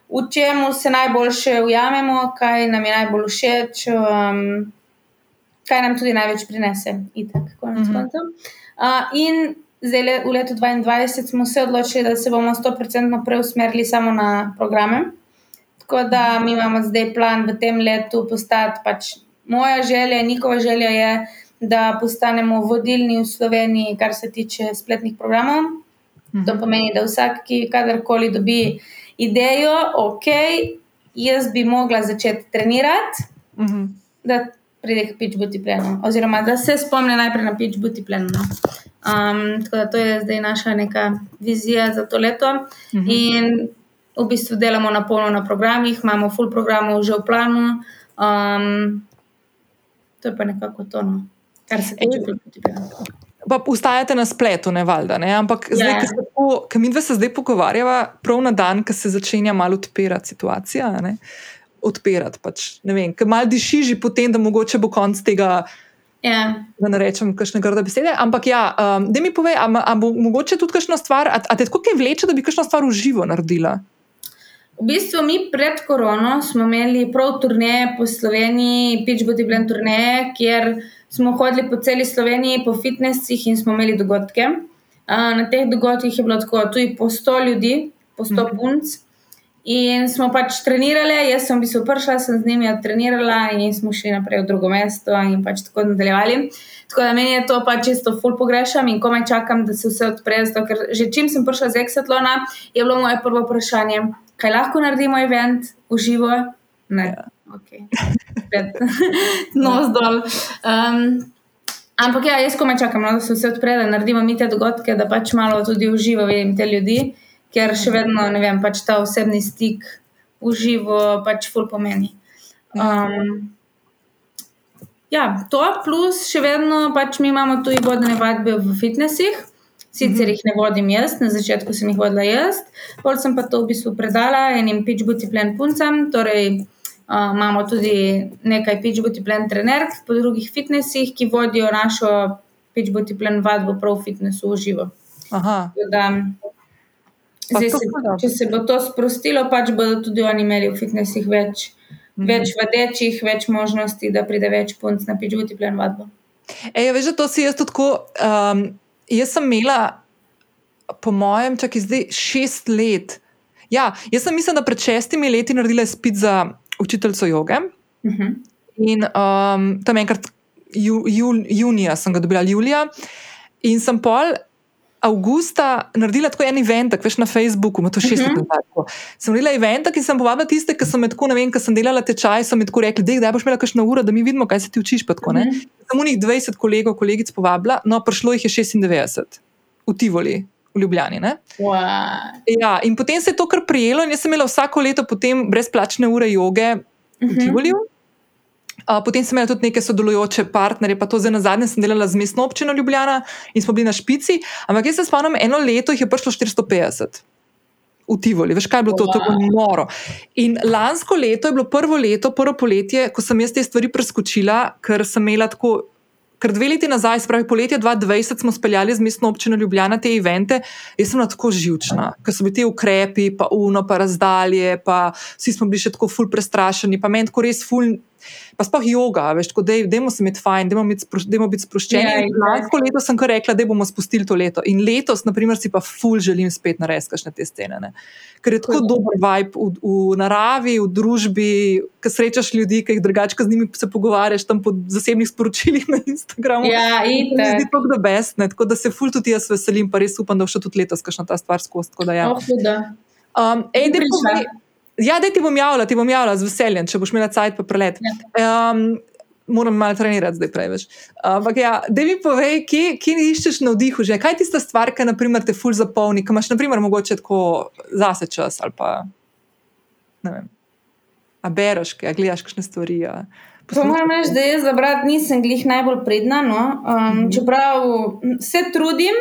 v čemu se najboljše ujamemo, kaj nam je najbolj všeč, um, kaj nam tudi največ prinese. Itak, konec Mhm. koncev. Uh, in zdaj le, v letu 2022 smo se odločili, da se bomo 100% preusmerili samo na programe. Tako da mi imamo zdaj plan v tem letu postati. Pač moja želja, njihova želja je, da postanemo vodilni v Sloveniji, kar se tiče spletnih programov. To pomeni, da vsak, ki kadarkoli dobi idejo, ok, jaz bi mogla začeti trenirati, Mhm. da pride k pitchbuti plenu, oziroma da se spomne najprej na pitchbuti plenu. No. Um, tako da to je zdaj naša neka vizija za to leto. Mhm. In v bistvu delamo na polno na programih, imamo full programov že v planu. Um, to je pa nekako to, no. kar se tiče prototipiranja. Pa ustajate na spletu, ne valjda. Ne? Ampak zdaj, Ja. ko se tako- ko mi dve se zdaj pogovarjava, prav na dan, ko se začenja malo odpirati situacija. Ne? Odpirati pač. Vem, ker malo diši že potem, da mogoče bo konc tega. Ja. Da ne rečem, kakšne grde besede. Ampak, ja, um, da mi povej, ali bo mogoče tudi kakšna stvar, a, a te tako kaj vleče, da bi kakšno stvar v živo naredila? V bistvu mi pred korono smo imeli prav turneje po Sloveniji, Pitch Body Blend turneje, kjer smo hodili po celi Sloveniji, po fitnesih in smo imeli dogodke. A, Na teh dogodkih je bilo tako, tudi po 100 ljudi, po 100 Mhm. punc. In smo pač trenirali, jaz sem v bistvu prišla, sem z njimi trenirala in smo šli naprej v drugo mesto in pač tako nadaljevali. Tako da meni je to pač čisto full pogrešam in komaj čakam, da se vse odpre. Zato, ker že čim sem prišla z Exatlona, je bilo moje prvo vprašanje, kaj lahko naredimo event v živo? Ne. Ja. Okay. Nos dol. Um, ampak ja, jaz komaj čakam, no, da se vse odpre, da naredimo mi te dogodke, da pač malo tudi v živo vidim te ljudi, ker še vedno, ne vem, pač ta osebni stik v živo pač ful pomeni. Um, ja, to plus še vedno pač mi imamo tudi vodne vadbe v fitnesih. Sicer jih ne vodim jaz, na začetku sem jih vodila jaz, pol sem pa to v bistvu predala enim pitch booty plan puncam, torej uh, imamo tudi nekaj pitch booty plan trenerk po drugih fitnesih, ki vodijo našo pitch booty plan vadbo prav v fitnesu v živo. Aha. Da, Pa zdaj, se, če se bo to sprostilo, pač bodo tudi oni imeli v fitnesih več, Mhm. več vadečih, več možnosti, da pride več punc na pitch booty plan vadbo. Ej, veš, to si jaz tudi tako. Um, jaz sem imela, po mojem, čakaj zdaj šest let. Ja, jaz sem mislila, da pred šestimi leti naredila spit za učiteljico joge. Uh -huh. In um, tam enkrat ju, jul, junija sem ga dobila, julija. In sem pol avgusta naredila tako en event, veš na Facebooku, ima to šest let Mhm. nazaj. tako. Sem naredila event, ki sem povabila tiste, ki so me tako, ne vem, ki sem delala tečaj, so mi tako rekli, da je boš imela kakšno uro, da mi vidimo, kaj se ti učiš. Tako, ne. Mhm. Sem u njih 20 kolegov, kolegic povabila, no, prišlo jih je 96 v Tivoli, v Ljubljani. Wow. Ja, in potem se je to kar prijelo, in jaz sem imela vsako leto potem brezplačne ure joge v Mhm. Tivoliju. Potem sem imela tudi neke sodelujoče partnerje, pa to zdaj na zadnje sem delala z mestno občino Ljubljana in smo bili na špici. Ampak jaz se spomnim, eno leto jih je prišlo 450 v Tivoli, veš kaj je bilo to, to je bilo noro. In lansko leto je bilo prvo leto, prvo poletje, ko sem jaz te stvari preskočila, ker sem imela tako. Ker dve leti nazaj, spravi poletje 2020, smo speljali z mestno občino Ljubljana te evente, jaz sem bila tako živčna, ker so bili ti ukrepi, pa uno, pa razdalje, pa vsi smo bili še tako ful prestrašeni, pa meni tako res ful. Pa sploh yoga, veš, tako da dajmo se imeti fajn, dajmo, imeti spro, dajmo biti sproščeni. Ja, Yeah, Lansko leto sem kar rekla, da bomo spustili to leto. In letos, naprimer, si pa ful želim spet narediti kakšne te scene. Ne? Ker je tako Cool. dober vibe v, v naravi, v družbi, ki srečaš ljudi, ki jih drugače z njimi se pogovarjaš tam po zasebnih sporočilih na Instagramu. Ja, itek. tako da best, ne? tako da se ful tudi jaz veselim, pa res upam, da bo še tudi letos kakšna ta stvar skozi. da Ja. Oh. Um, ej, prišla? povej- Ja, da ti bom javila, ti bom javila z veseljem, če boš imela cajt pa prelet. Um, moram malo trenirati zdaj prej več. Ampak ja, da mi povej, kje, kje iščeš navdihu že? Kaj je tista stvar, ki naprimer, te ful zapolni, ki imaš naprimer, mogoče tako zase čas ali pa ne vem. A bereš, a gledaš kakšne stvari. A, Pa moram reči, da jaz za brat nisem glih najbolj pridna. No? Um, čeprav se trudim,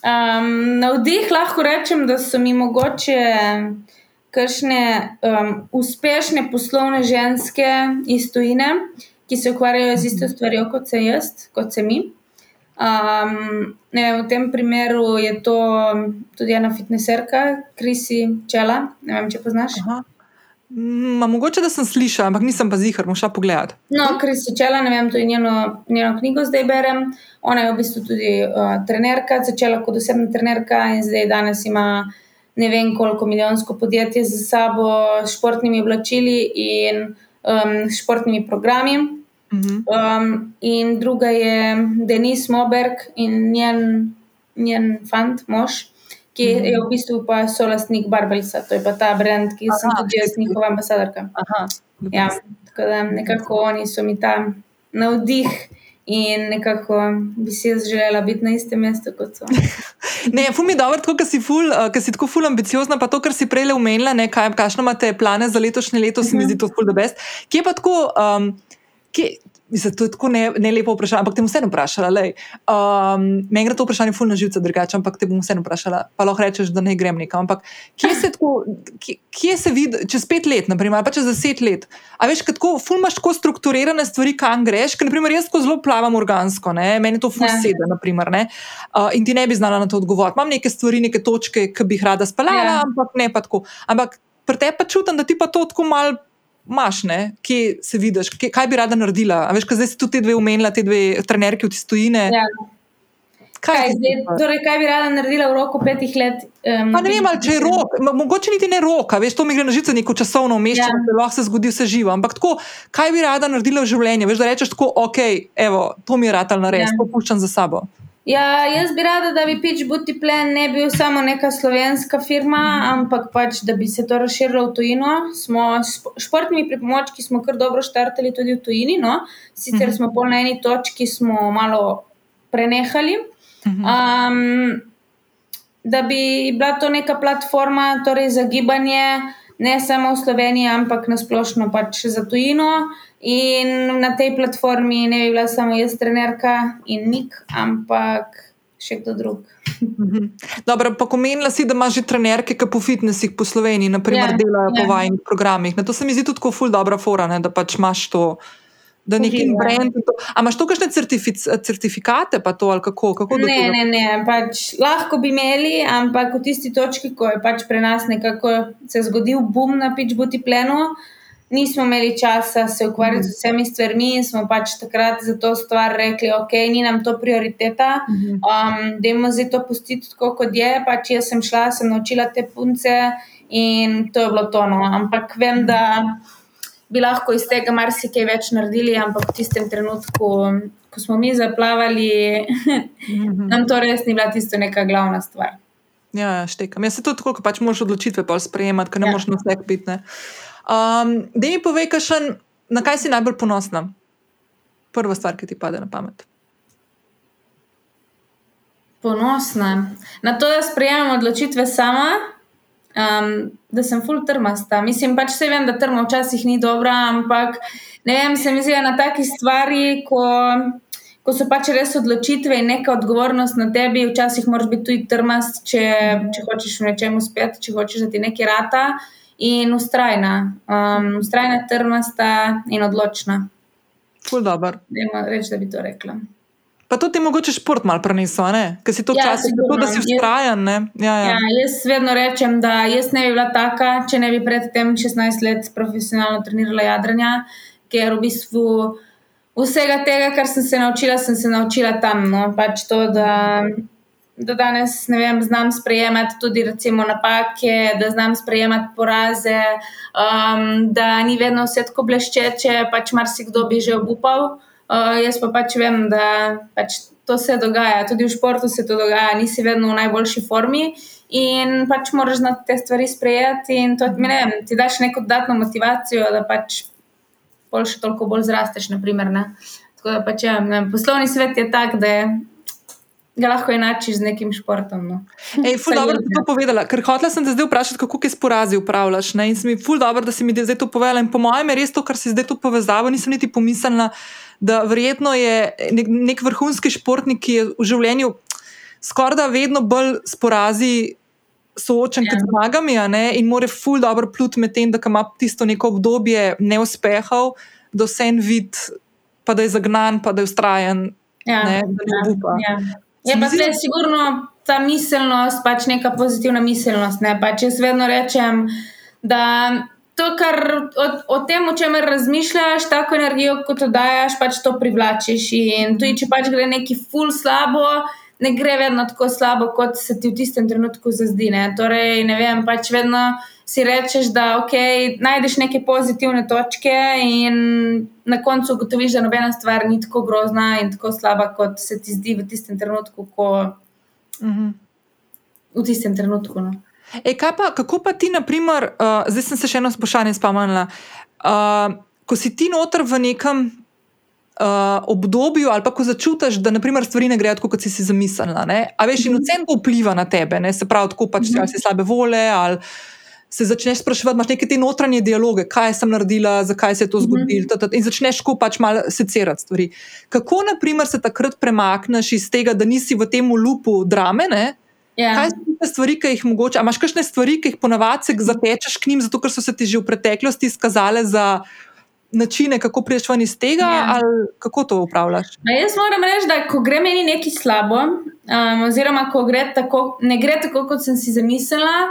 um, na vdih lahko rečem, da so mi mogoče kakšne um, uspešne poslovne ženske iz tujine, ki se ukvarjajo z isto stvarjo kot se jaz, kot se mi. Um, ne, v tem primeru je to tudi ena fitneserka, Krisi Čela. Ne vem, če poznaš. Aha. Ma, mogoče, da sem slišala, ampak nisem pa zihar, bom šla pogledat. No, ker si čela, ne vem, tudi njeno, njeno knjigo zdaj berem. Ona je v bistvu tudi uh, trenerka, začela kot osebna trenerka in zdaj danes ima ne vem koliko milijonsko podjetje za sabo s športnimi oblačili in um, športnimi programi. Mhm. Um, in druga je Denis Moberg in njen, njen fant, mož, ki Mhm. je v bistvu pa solastnik Barbelsa, to je pa ta brand, ki sem Aha, tudi jaz njihova ambasadorka. Aha. Ja, tako da nekako oni so mi tam navdih in nekako bi si jaz želela biti na istem mestu kot so. Ne, ful mi je dobro, tako, si, ful, uh, si tako ful ambiciozna, pa to, kar si prej omenila, ne, kaj, kakšno imate plane za letošnje leto, se mi zdi to ful da best. Kje pa tako, um, kje, Mislim, to je tako ne, ne lepo vprašanje, ampak te bom vseeno vprašala. Um, Meni gre to vprašanje fulno živce drugače, ampak te bom vseeno vprašala. Pa lahko rečeš, da ne grem nekam. Ampak kje se, tako, kje, kje se vidi, čez pet let, naprimer, ali pa čez deset let? A veš, kako fulno imaš tako strukturirane stvari, kam greš? Ker, naprimer, jaz zelo plavam organsko, ne? meni to fulno sedi, naprimer, uh, in ti ne bi znala na to odgovoriti. Imam neke stvari, neke točke, ki bi jih rada spalala, ja. ampak ne pa tako. Ampak pri tebi pa čutim, da ti pa to tako malo imaš, kje se vidiš, kje, kaj bi rada naredila. A veš, kaj zdaj si tudi te dve umenila, te dve trenerke v tistojine. Ja. Kaj, kaj, zdaj, torej, kaj bi rada naredila v roku petih let? Um, ne vem, če je rok, mogoče niti ne roka, veš, to mi gre na žice neko časovno umeščanje, ja. da lahko se zgodi vse živo. Ampak tako, kaj bi rada naredila v življenju? Veš, da rečeš tako, ok, evo, to mi je rada narediti, ja. to puščam za sabo. Ja, jaz bi rada, da bi Pitch Booty Plan ne bil samo neka slovenska firma, ampak pač, da bi se to razširilo v tujino. Smo s športnimi pripomočki smo kar dobro štartali tudi v tujini, no? sicer smo pol na eni točki, smo malo prenehali. Um, da bi bila to neka platforma torej za gibanje, ne samo v Sloveniji, ampak nasplošno pač za tujino. In na tej platformi ne bi bila samo jaz, trenerka in nik, ampak še kdo drug. Mhm. Dobro, pa pomenila si, da imaš že trenerke, ki po fitnesih po Sloveniji, naprimer, ja, delajo ja. po vajnih programih. Na to se mi zdi tudi tako ful dobra fora, ne, da pač imaš to. Da neki brend. Ampak imaš to kakšne certifikate, pa to ali kako? kako ne, ne, ne, pač lahko bi imeli, ampak v tisti točki, ko je pač pri nas nekako se zgodil boom na Pitchbuti plenu, nismo imeli časa se ukvarjati z vsemi stvarmi in smo pač takrat za to stvar rekli, ok, ni nam to prioriteta, um, dajmo zdaj to pustiti tako, kot je. Pač jaz sem šla, sem naučila te punce in to je bilo tono. Ampak vem, da bi lahko iz tega marsikaj več naredili, ampak v tistem trenutku. Ko smo mi zaplavali, nam to res ni bila tisto neka glavna stvar. Ja, štekam. Jaz se tudi tako, ko pač moraš odločitve sprejemati, ker ne ja. moreš na vse biti. Um, da mi povej, kašen, na kaj si najbolj ponosna? Prva stvar, ki ti pade na pamet. Ponosna na to, da sprejemam odločitve sama, um, da sem full trmasta. Mislim pač vse vem, da trma včasih ni dobra, ampak ne vem, se mi zdi na takih stvari, ko, ko so pač res odločitve in neka odgovornost na tebi, včasih moraš biti tudi trmast, če, če hočeš v nečem uspeti, če hočeš, da ti nekaj rata in ustrajna, um, ustrajna, trmasta in odločna. Ful dobro. Reči, da bi to rekla. Pa to ti mogoče šport malo prenesel, ker si to ja, včasih tako, da si ustrajen. Ja, ja. ja, jaz vedno rečem, da jaz ne bi bila taka, če ne bi predtem 16 let profesionalno trenirala jadranja, ker v bistvu vsega tega, kar sem se naučila, sem se naučila tam. No? Pač to, da da danes vem, znam sprejemati tudi recimo, napake, da znam sprejemati poraze, um, da ni vedno vse tako bleščeče, pač marsikdo bi že obupal. Uh, jaz pa pač vem, da pač to se dogaja, tudi v športu se to dogaja, nisi vedno v najboljši formi. In pač moraš znati te stvari sprejeti, in to ne vem, ti daš neko dodatno motivacijo, da pač še toliko bolj zrasteš. Naprimer, Tako da pač, ja, vem, poslovni svet je tak, da je ga lahko enačiš z nekim športom. No. Ej, ful dobro, da si to povedala, ker hotela sem te zdaj vprašati, kako ti sporazi upravljaš. Ne? In mi ful dobro, da si mi zdaj to povedala. In po mojem je res to, kar si zdaj tu povezala, nisem niti pomislila, da verjetno je nek, nek vrhunski športnik, ki je v življenju skoraj da vedno bolj sporazi. Soočen ja. z zmagami, in mora ful dobro plut med tem, da ima tisto neko obdobje neuspehov, da vse en vid, pa da je zagnan, pa da je ustrajen, ja. ne, da ne upa. Ja. Ja. Je pa zdaj sigurno ta miselnost, pač neka pozitivna miselnost. Ne? Pač jaz vedno rečem, da to, kar o, o tem, o čemer razmišljaš, tako energijo, kot jo daš, pač to privlačiš. In tudi, če pač gre neki ful slabo. Ne gre vedno tako slabo, kot se ti v tistem trenutku zazdi. Ne? Torej, ne vem, pač vedno si rečeš, da okay, najdeš neke pozitivne točke, in na koncu ugotoviš, da nobena stvar ni tako grozna in tako slaba, kot se ti zdi v tistem trenutku. Ko, -huh. V tistem trenutku. No. E, pa, kako pa ti, naprimer, uh, zdaj sem se še eno vprašanje spomnila. Uh, ko si ti noter v nekem uh, obdobju, ali pa ko začutiš, da naprimer, stvari ne grejo tako, kot si si zamislila. A veš, in vse to vpliva na tebe, ne? se pravi, tako pač, -hmm. ali si slabe vole. Ali, se začneš spraševati, imaš neke te notranje dialoge, kaj sem naredila, zakaj se je to zgodilo, mm -hmm. in začneš ko pač malo secirati stvari. Kako, na primer, se takrat premakneš iz tega, da nisi v tem lupu drame? Ne? Ja. Kaj so te stvari, ki jih mogoče, imaš kakšne stvari, ki jih ponavadi zatečeš k njim, zato ker so se ti že v preteklosti izkazale za načine, kako priješ ven iz tega, Ja. ali kako to upravljaš? Ma jaz moram reči, da ko gre meni nekaj slabo, um, oziroma ko gre tako, ne gre tako, kot sem si zamislila,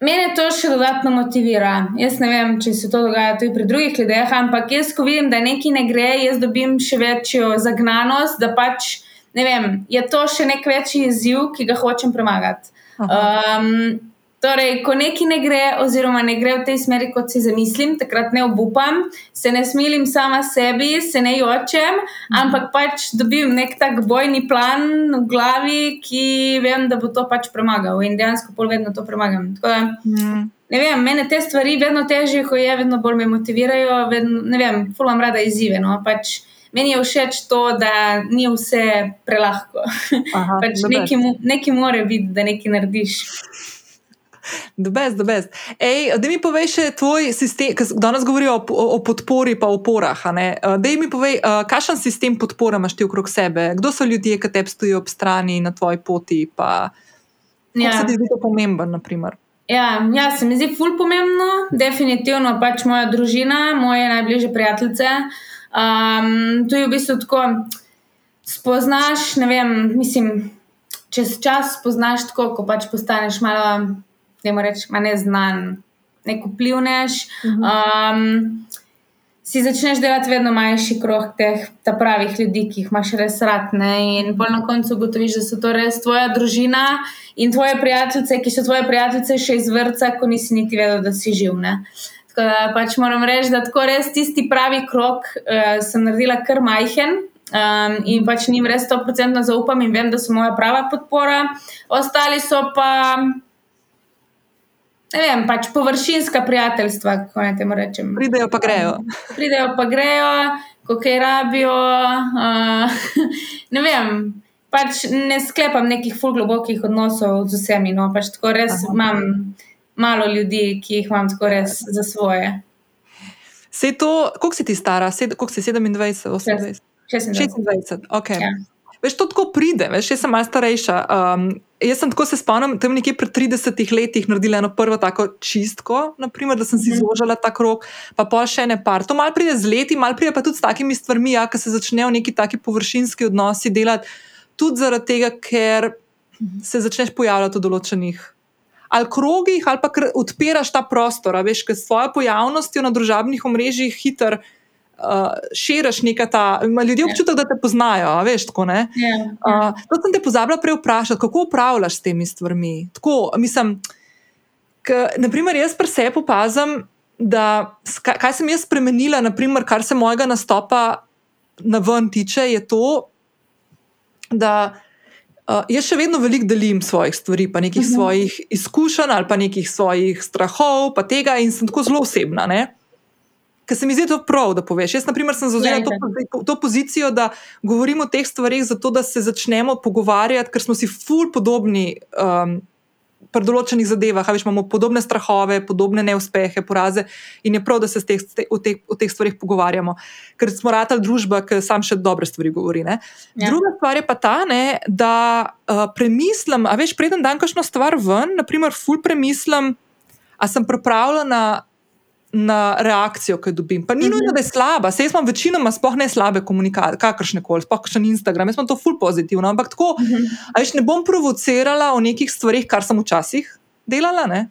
mene to še dodatno motivira. Jaz ne vem, če se to dogaja tudi pri drugih ljudeh, ampak jaz, ko vidim, da nekaj ne gre, jaz dobim še večjo zagnanost, da pač ne vem, je to še nek večji izziv, ki ga hočem premagati. Um, torej, ko nekaj ne gre, oziroma ne gre v tej smeri, kot si zamislim, takrat ne obupam, se ne smilim sama sebi, se ne jočem, ampak pač dobim nek tak bojni plan v glavi, ki vem, da bo to pač premagal in dejansko pol vedno to premagam. Tako da, Mm. ne vem, mene te stvari vedno težje, ko je, vedno bolj me motivirajo, vedno, ne vem, ful imam rada izzive. No? Pač, meni je všeč to, da ni vse prelahko. Aha, pač nekaj, nekaj mora biti, da nekaj narediš. The best, the best. Ej, da mi povej še tvoj sistem, ker danes govorijo o, o, o podpori pa oporah. Da mi povej, uh, kakšen sistem podpore imaš ti okrog sebe, kdo so ljudje, ki te stojijo ob strani na tvoji poti. Pa, ja. Ja. se ti zdi to pomemben, naprimer? Ja, ja, se mi zdi ful pomembno, definitivno pač moja družina, moje najbližje prijateljice. Um, tu je v bistvu tako, spoznaš, ne vem, mislim, čez čas spoznaš tako, ko pač postaneš malo, ne reči, malo neznan, nek vplivneš. Um, si začneš delati vedno manjši krog teh pravih ljudi, ki jih imaš res rad. Ne? In bolj na koncu ugotoviš, da so to res tvoja družina in tvoje prijateljice, ki so tvoje prijateljice še iz vrca, ko nisi niti vedel, da si živ. Ne? Tako da pač moram reči, da tako res tisti pravi krok uh, sem naredila kar majhen. Um, in pač njim res 100% zaupam in vem, da so moja prava podpora. Ostali so pa, ne vem, pač površinska prijateljstva, kako naj temu rečem. Pridejo pa grejo. Pridejo pa grejo, ko kaj rabijo. Uh, ne vem, pač ne sklepam nekih ful globokih odnosov z vsemi. No, pač tako res Aha. Imam malo ljudi, ki jih imam tako res za svoje. Se to, koliko si ti stara, koliko si 27, 28? 26. 26, ok. Ja. Veš, to tako pride, veš, jaz sem malo starejša. Um, jaz sem tako se spomnim, tam nekje pred 30 letih naredila eno prvo tako čistko, naprimer, da sem si Mhm. zožila ta krok, pa pol še ne par. To malo pride z leti, malo pride pa tudi s takimi stvarmi, ja, ki se začnejo neki taki površinski odnosi delati, tudi zaradi tega, ker se začneš pojavljati v določenih. Ali krogih, ali pa odpiraš ta prostor, veš, ker s svojo pojavnostjo na družabnih omrežjih hitro uh, širiš nekaj ta. ima Ljudje Ja. občutek, da te poznajo, veš, tako ne. Ja. Uh, to sem te pozabila prej vprašati, kako upravljaš s temi stvarmi. Tako, mislim, k, naprimer, jaz pri sebi opazim, da kaj, kaj sem jaz spremenila, naprimer, kar se mojega nastopa na ven tiče, je to, da uh, jaz še vedno veliko delim svojih stvari, pa nekih uh Mhm. -huh. svojih izkušenj ali pa nekih svojih strahov, pa tega in sem tako zelo osebna. Ne? Ker se mi zdi to prav, da poveš. Jaz, na primer, sem zauzela Ja, to, pozi- to pozicijo, da govorimo o teh stvarih, zato da se začnemo pogovarjati, ker smo si ful podobni um, pri določenih zadevah. a Veš, imamo podobne strahove, podobne neuspehe, poraze in je prav, da se teh, ste- o, teh, o teh stvarih pogovarjamo, ker smo ratali družba, ki sam še dobre stvari govori. Ne? Ja. Druga stvar je pa ta, ne, da uh, premislim, a veš, preden dam kakšno stvar ven, naprimer, ful premislim, a sem pripravljena na reakcijo, ki jo dobim. Pa ni Mhm. nujno, da je slaba, sej jaz imam večinoma sploh ne slabe komunikacije, kakršne koli, sploh še na Instagram, jaz imam to ful pozitivno, ampak tako, Mhm. a veš, ne bom provocirala o nekih stvarih, kar sem včasih delala, ne,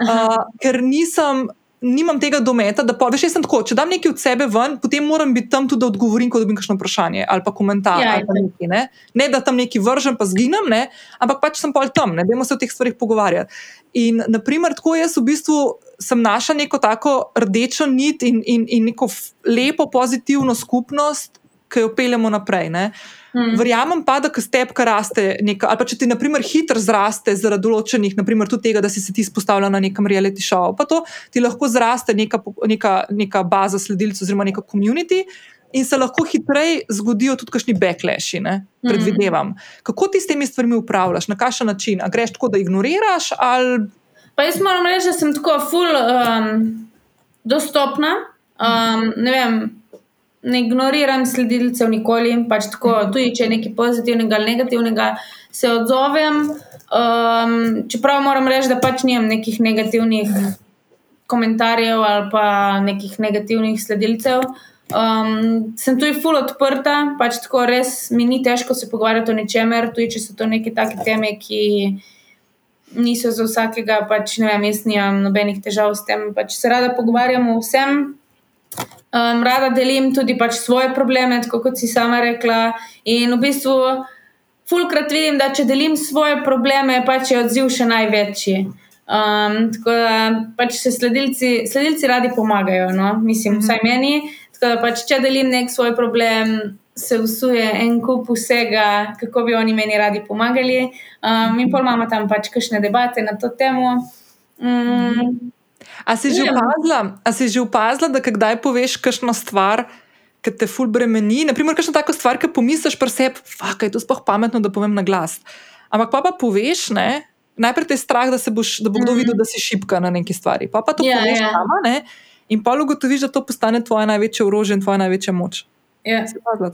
uh, ker nisem. Nimam tega dometa, da pa, veš, jaz sem tako. Če dam nekaj od sebe ven, potem moram biti tam tudi, da odgovorim, ko dobim kakšno vprašanje ali pa komentar. Ja, ali pa itak. nekaj, ne? ne, da tam nekaj vržem, pa zginem, ne? ampak pač sem pol tam, ne dajmo se o teh stvarih pogovarjati. In, naprimer, tako jaz v bistvu sem našla neko tako rdečo nit in, in, in neko lepo, pozitivno skupnost, ki jo peljemo naprej. Ne? Mm. Verjamem pa, da ko stepka raste, neka, ali pa če ti, na primer, hitro zraste zaradi določenih, naprimer, tudi tega, da si se ti izpostavlja na nekem reality showu, pa to ti lahko zraste neka, neka, neka baza sledilcev, oziroma neka community. In se lahko hitreje zgodijo tudi kakšni backlashi, ne? predvidevam. Kako ti s temi stvarmi upravljaš, na kakšen način? A greš tako, da ignoriraš, ali Pa jaz moram reči, da sem tako full um, dostopna. Um, ne vem, ne ignoriram sledilcev nikoli, pač tako, tudi če je nekaj pozitivnega ali negativnega, se odzovem. Um, čeprav moram reči, da pač nimam nekih negativnih komentarjev ali pa nekih negativnih sledilcev. Um, sem tudi full odprta, pač tako res mi ni težko se pogovarjati o ničemer, tudi če so to neke take teme, ki niso za vsakega, pač ne vem, jaz nimam nobenih težav s tem. Pač se rada pogovarjam o vsem. Um, rada delim tudi pač svoje probleme, tako kot si sama rekla. In v bistvu, fulkrat vidim, da če delim svoje probleme, pač je odziv še največji. Um, tako da pač se sledilci, sledilci radi pomagajo, no? mislim, vsaj meni. Tako da pač, če delim nek svoj problem, se usuje en kup vsega, kako bi oni meni radi pomagali. Um, in pa imamo tam pač kakšne debate na to temo. Um, a, si opazla, a si že opazila, da kdaj poveš kakšno stvar, ki te ful bremeni? Naprimer, kakšno tako stvar, ki pomisliš pri sebi, da je to sploh pametno, da povem na glas. Ampak pa pa poveš, ne? Najprej te je strah, da, boš, da bo kdo mm. videl, da si šipka na neki stvari. Pa pa to yeah, poveš, yeah. Sama, in pa ugotoviš, da to postane tvoje največje orožje in tvoja največja moč. Ja.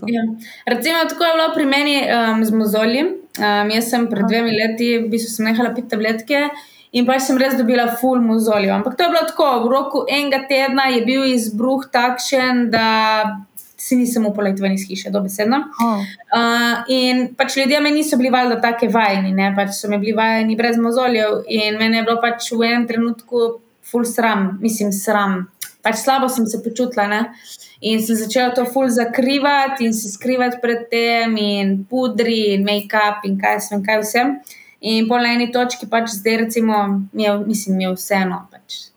Ja. Recimo, tako je bilo pri meni um, z mozoljem. Um, jaz sem pred dvemi leti, v bistvu sem nehala piti tabletke in pa sem res dobila full mozoljo. Ampak to je bilo tako, v roku enega tedna je bil izbruh takšen, da si nisem upala iti ven iz hiše, dobesedno. Oh. Uh, in pač ljudje me niso bili valjda tako vajeni, ne? pač so me bili vajeni brez mozoljev in meni je bilo pač v enem trenutku full sram, mislim, sram. Pač slabo sem se počutila. Ne? In sem začela to ful zakrivati in se skrivati pred tem, in pudri, in make-up, in kaj sem, kaj vsem. In po eni točki pač zdaj, recimo, mi je, mislim, mi je vseeno. Pač.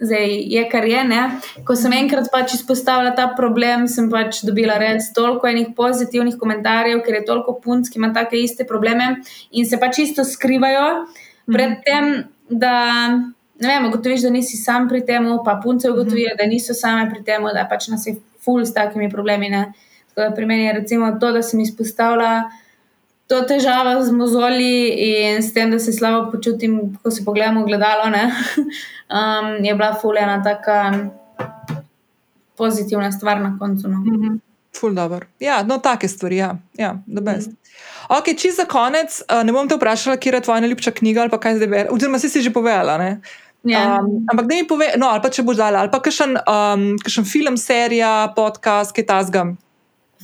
Zdaj je kar je. Ne? Ko sem enkrat pač izpostavila ta problem, sem pač dobila res toliko enih pozitivnih komentarjev, ker je toliko punc, ki ima take iste probleme in se pač isto skrivajo pred mhm. tem, da ne vem, ugotoviš, da nisi sam pri tem, pa punce ugotovijo, da niso same pri tem, da pač nas je ful s takimi problemi. Pri meni je recimo to, da sem izpostavila to težavo z mozoli in s tem, da se slabo počutim, ko se pogledamo v gledalo. um, je bila ful ena taka pozitivna stvar na koncu. No. Mm -hmm. Ful dobro. Ja, no, take stvari, ja, ja da best. Mm. Ok, če za konec, uh, ne bom te vprašala, kje je tvoja najljubša knjiga ali kaj zdaj bereš. Oziroma, si si že povedala. Ne? Ja. Um, ampak da mi pove, no, ali pa če boš dal, ali pa kakšen, um, kakšen film, serija, podcast, kaj tasga.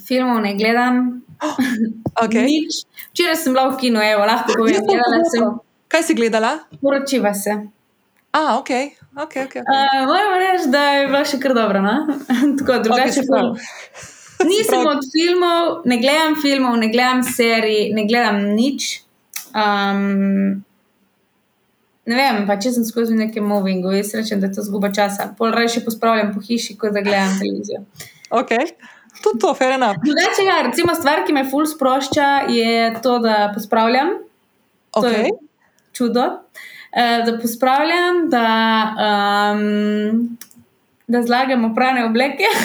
Filmov ne gledam. Okay. Včeraj sem bila v kinu, evo, lahko povem. Gledala sem. Kaj si gledala? Poročiva se. A, ok. okay, okay, okay. Uh, moram reči, da je bila še kar dobra. No? Tako drugače. Okay, Nisem od filmov, ne gledam filmov, ne gledam serij, ne gledam nič. Um, ne vem, pa če sem skozi neke movingu, jaz rečem, da je to zguba časa. Pol raje pospravljam po hiši, kot da gledam televizijo. Ok. Tudi to, fair enough. Drugače, ja, recimo stvar, ki me ful sprošča, je to, da pospravljam. Okay. To je čudo. Uh, da pospravljam, da, um, da zlagam oprane obleke.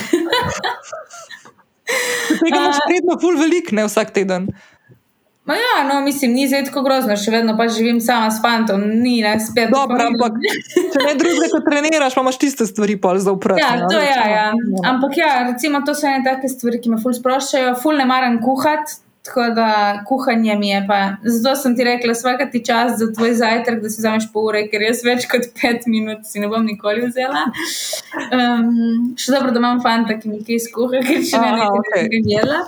Tega imaš vedno ful velik, ne vsak teden. Ma ja, no, mislim, ni zdaj tako grozno, še vedno pa živim sama s fantom, ni ne spet. Dobro, ampak če ne drugega, ko treniraš, imaš tiste stvari pol za upravljanje. Ja, to je, ja, ja. Ampak ja, recimo, to so ene take stvari, ki me ful sproščajo, ful ne maram kuhati. Tako da kuhanje mi je pa. Zato sem ti rekla, vsaka ti čas za tvoj zajtrk, da si zameš pol ure, ker jaz več kot pet minut si ne bom nikoli vzela. Um, še dobro, da imam fanta, ki mi kaj skuha, ker še ne vem, kaj bi jedla.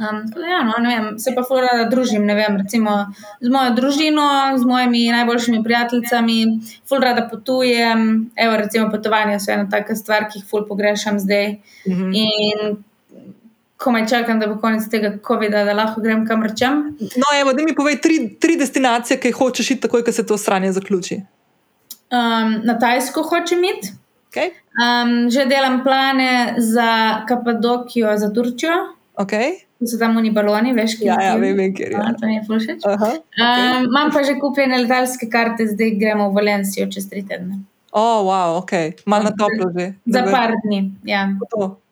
Um, ja, no, vem, se pa fura, da družim vem, recimo, z mojo družino, z mojimi najboljšimi prijateljicami, ful rada potujem. Evo, recimo, potovanja so ena taka stvar, ki jih ful pogrešam zdaj. Mm -hmm. In komaj čakam, da bo konec tega COVID-a, da lahko grem kamor čem. No, evo, da mi povej tri, tri destinacije, ki jih hočeš iti, takoj, ko se to stranje zaključi. Um, na Tajsko hočem iti. Okay. Um, že delam plane za Kapadokijo, za Turčijo. Okay. So tam oni baloni, veš, kaj ja, ja, vem, ker je. To mi je fušeč. Okay. Um, imam pa že kupljene letalske karte, zdaj gremo v Valencijo čez tri tedne. O, oh, wow, ok, malo na toplo že. Za par dni, ja.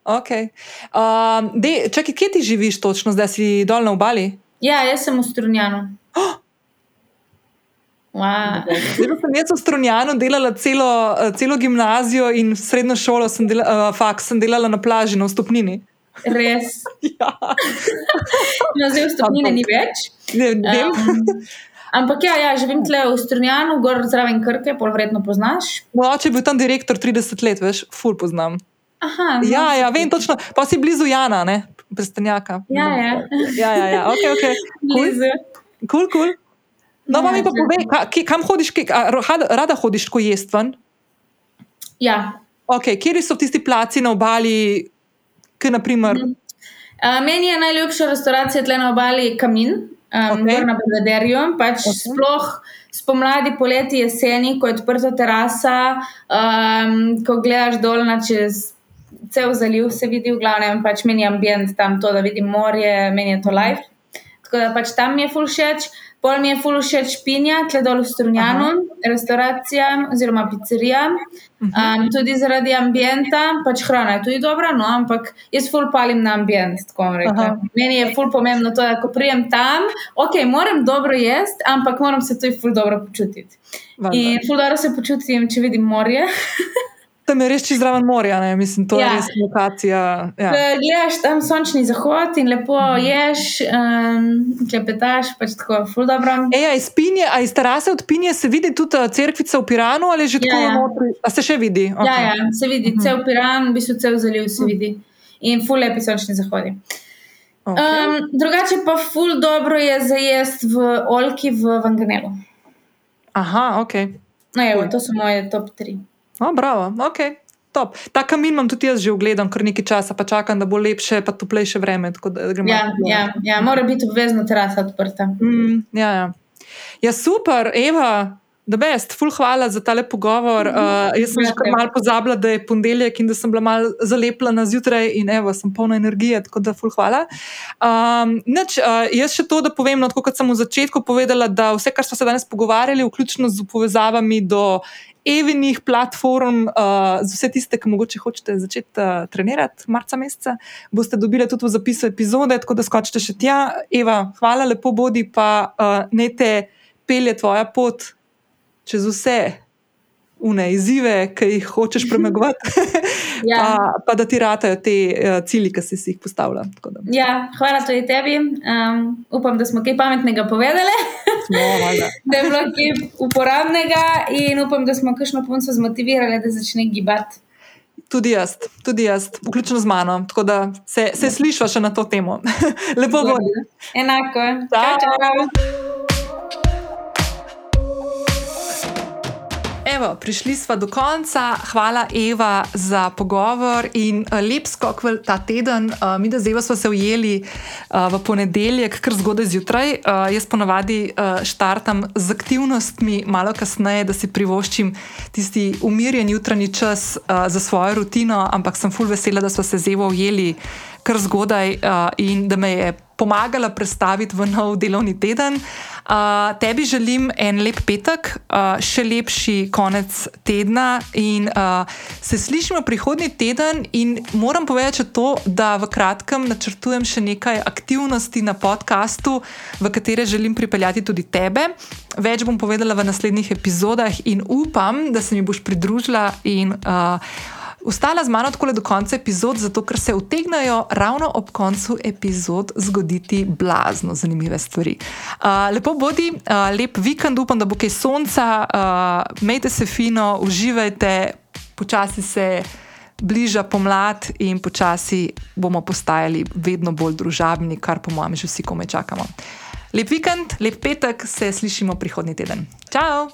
Okay. Um, dej, čakaj, kje ti živiš točno, zdaj si dol na obali? Ja, jaz sem v Strunjanu. Oh! Wow. Zdaj sem jaz v Strunjanu delala celo, eh, celo gimnazijo in srednjo šolo, sem delala, uh, faks sem delala na plaži, na vstopnini. Res. Ja, No, zdaj vstopnine ni več. ne, vem. Um, ampak ja, ja, živim tle v Strunjanu, gor zraven Krke, pol vredno poznaš. Moj oče je bil tam direktor 30 let, veš, ful poznam. Aha, no, Ja, ja, vem točno, pa si blizu Jana, ne, prestanjaka. Ja, ja. ja, ja, ja. ok, ok. blizu. Kul, kul. No, pa Ja, mi pa že. povej, ka, ki, kam hodiš, ki, a, rada, hodiš, ko jesti ven? Ja. Okay, kje so tisti placi na obali, ki naprimer. Mhm. Uh, meni je najljubša restauracija tle na obali Kamin, um, Okej. okay. na Belvederju. Pač okay. Sploh spomladi, poleti, jeseni, ko je odprta terasa, um, ko gledaš dol na čez cel zaliv, se vidi v glavnem, pač meni je ambient tam to, da vidim morje, meni je to life. Tako da pač tam mi je ful všeč. Pol mi je ful všeč Pinja, tle dol v Strunjanu, restauracija oziroma pizzerija. Um, tudi zaradi ambienta, pač hrana je tudi dobra, no, ampak jaz ful palim na ambient. tako bom rekla. Aha. Meni je ful pomembno to, da ko prijem tam, ok, moram dobro jesti, ampak moram se tudi ful dobro počutiti. Valjda. In ful dobro se počutim, če vidim morje. Tam je res čez zraven morja, ne? mislim, to Ja. je res lokacija. Ja. Gledaš tam sončni zahod in lepo ješ, um, klepetaš, pač tako ful dobro. Ej, a iz, Pinje, a iz terase od Pinje se vidi tudi uh, cerkvica v Piranu ali je že Ja, tako ja. notri? A se še vidi? Ja, ja, se vidi, cel Piran, v bistvu cel zaliv se vidi. In ful lepi sončni zahodi. Okay. Um, drugače pa ful dobro je za jesti v Olki v Vanganelu. Aha, ok. No, evo, Cool. to so moje top tri. O, bravo, ok. Top. Ta kamin imam tudi jaz že ogledam, kar nekaj časa, pa čakam, da bo lepše, pa toplejše vreme. tako Ja, ja, ja, mora biti obvezno terasa odprta. Mm, ja, ja. ja, super, Eva. Da best, ful hvala za tale pogovor. Uh, jaz sem že malo pozabila, da je ponedeljek in da sem bila malo zalepljena zjutraj in evo, sem polna energije, tako da ful hvala. Um, nič, uh, jaz še to, da povem, no, kot sem v začetku povedala, da vse, kar smo se danes pogovarjali, vključno z povezavami do evinih platform, uh, za vse tiste, ki mogoče hočete začeti uh, trenirati marca meseca, boste dobili tudi v zapisu epizode, tako da skočite še tja. Eva, hvala, lepo bodi, pa uh, ne te pelje tvoja pot čez vse une izzive, ki jih hočeš premagovati, Ja. pa, pa da ti ratajo te uh, cilji, ki si si jih postavila. Tako da, Ja, hvala tudi tebi. Um, upam, da smo kaj pametnega povedali, smo, valjda. da je bilo kaj uporabnega in upam, da smo kakšno punco zmotivirali, da začne gibati. Tudi jaz, tudi jaz, vključno z mano. Tako da se, se slišiva še na to temo. Lepo bo. Enako. Ciao. Čau, čau. Evo, prišli smo do konca. Hvala, Eva, za pogovor in eh, lep skok v ta teden. Uh, mi, da zdaj smo se ujeli uh, v ponedeljek, kar zgodaj zjutraj. Uh, jaz ponavadi uh, štartam z aktivnostmi malo kasneje, da si privoščim tisti umirjen jutranji čas uh, za svojo rutino, ampak sem full vesela, da smo se z Evo ujeli kar zgodaj uh, in da me je pomagala predstaviti v nov delovni teden. Uh, tebi želim en lep petek, uh, še lepši konec tedna in uh, se slišimo prihodnji teden. Moram povedati to, da v kratkem načrtujem še nekaj aktivnosti na podkastu, v katere želim pripeljati tudi tebe. Več bom povedala v naslednjih epizodah in upam, da se mi boš pridružila in uh, Ostala z mano tako do konca epizod, zato ker se utegnajo ravno ob koncu epizod zgoditi blazno zanimive stvari. Uh, lepo bodi, uh, lep vikend, upam, da bo kaj sonca, uh, imejte se fino, uživajte, počasi se bliža pomlad in počasi bomo postajali vedno bolj družabni, kar po mojem že vsi komaj čakamo. Lep vikend, lep petek, se slišimo prihodnji teden. Ciao!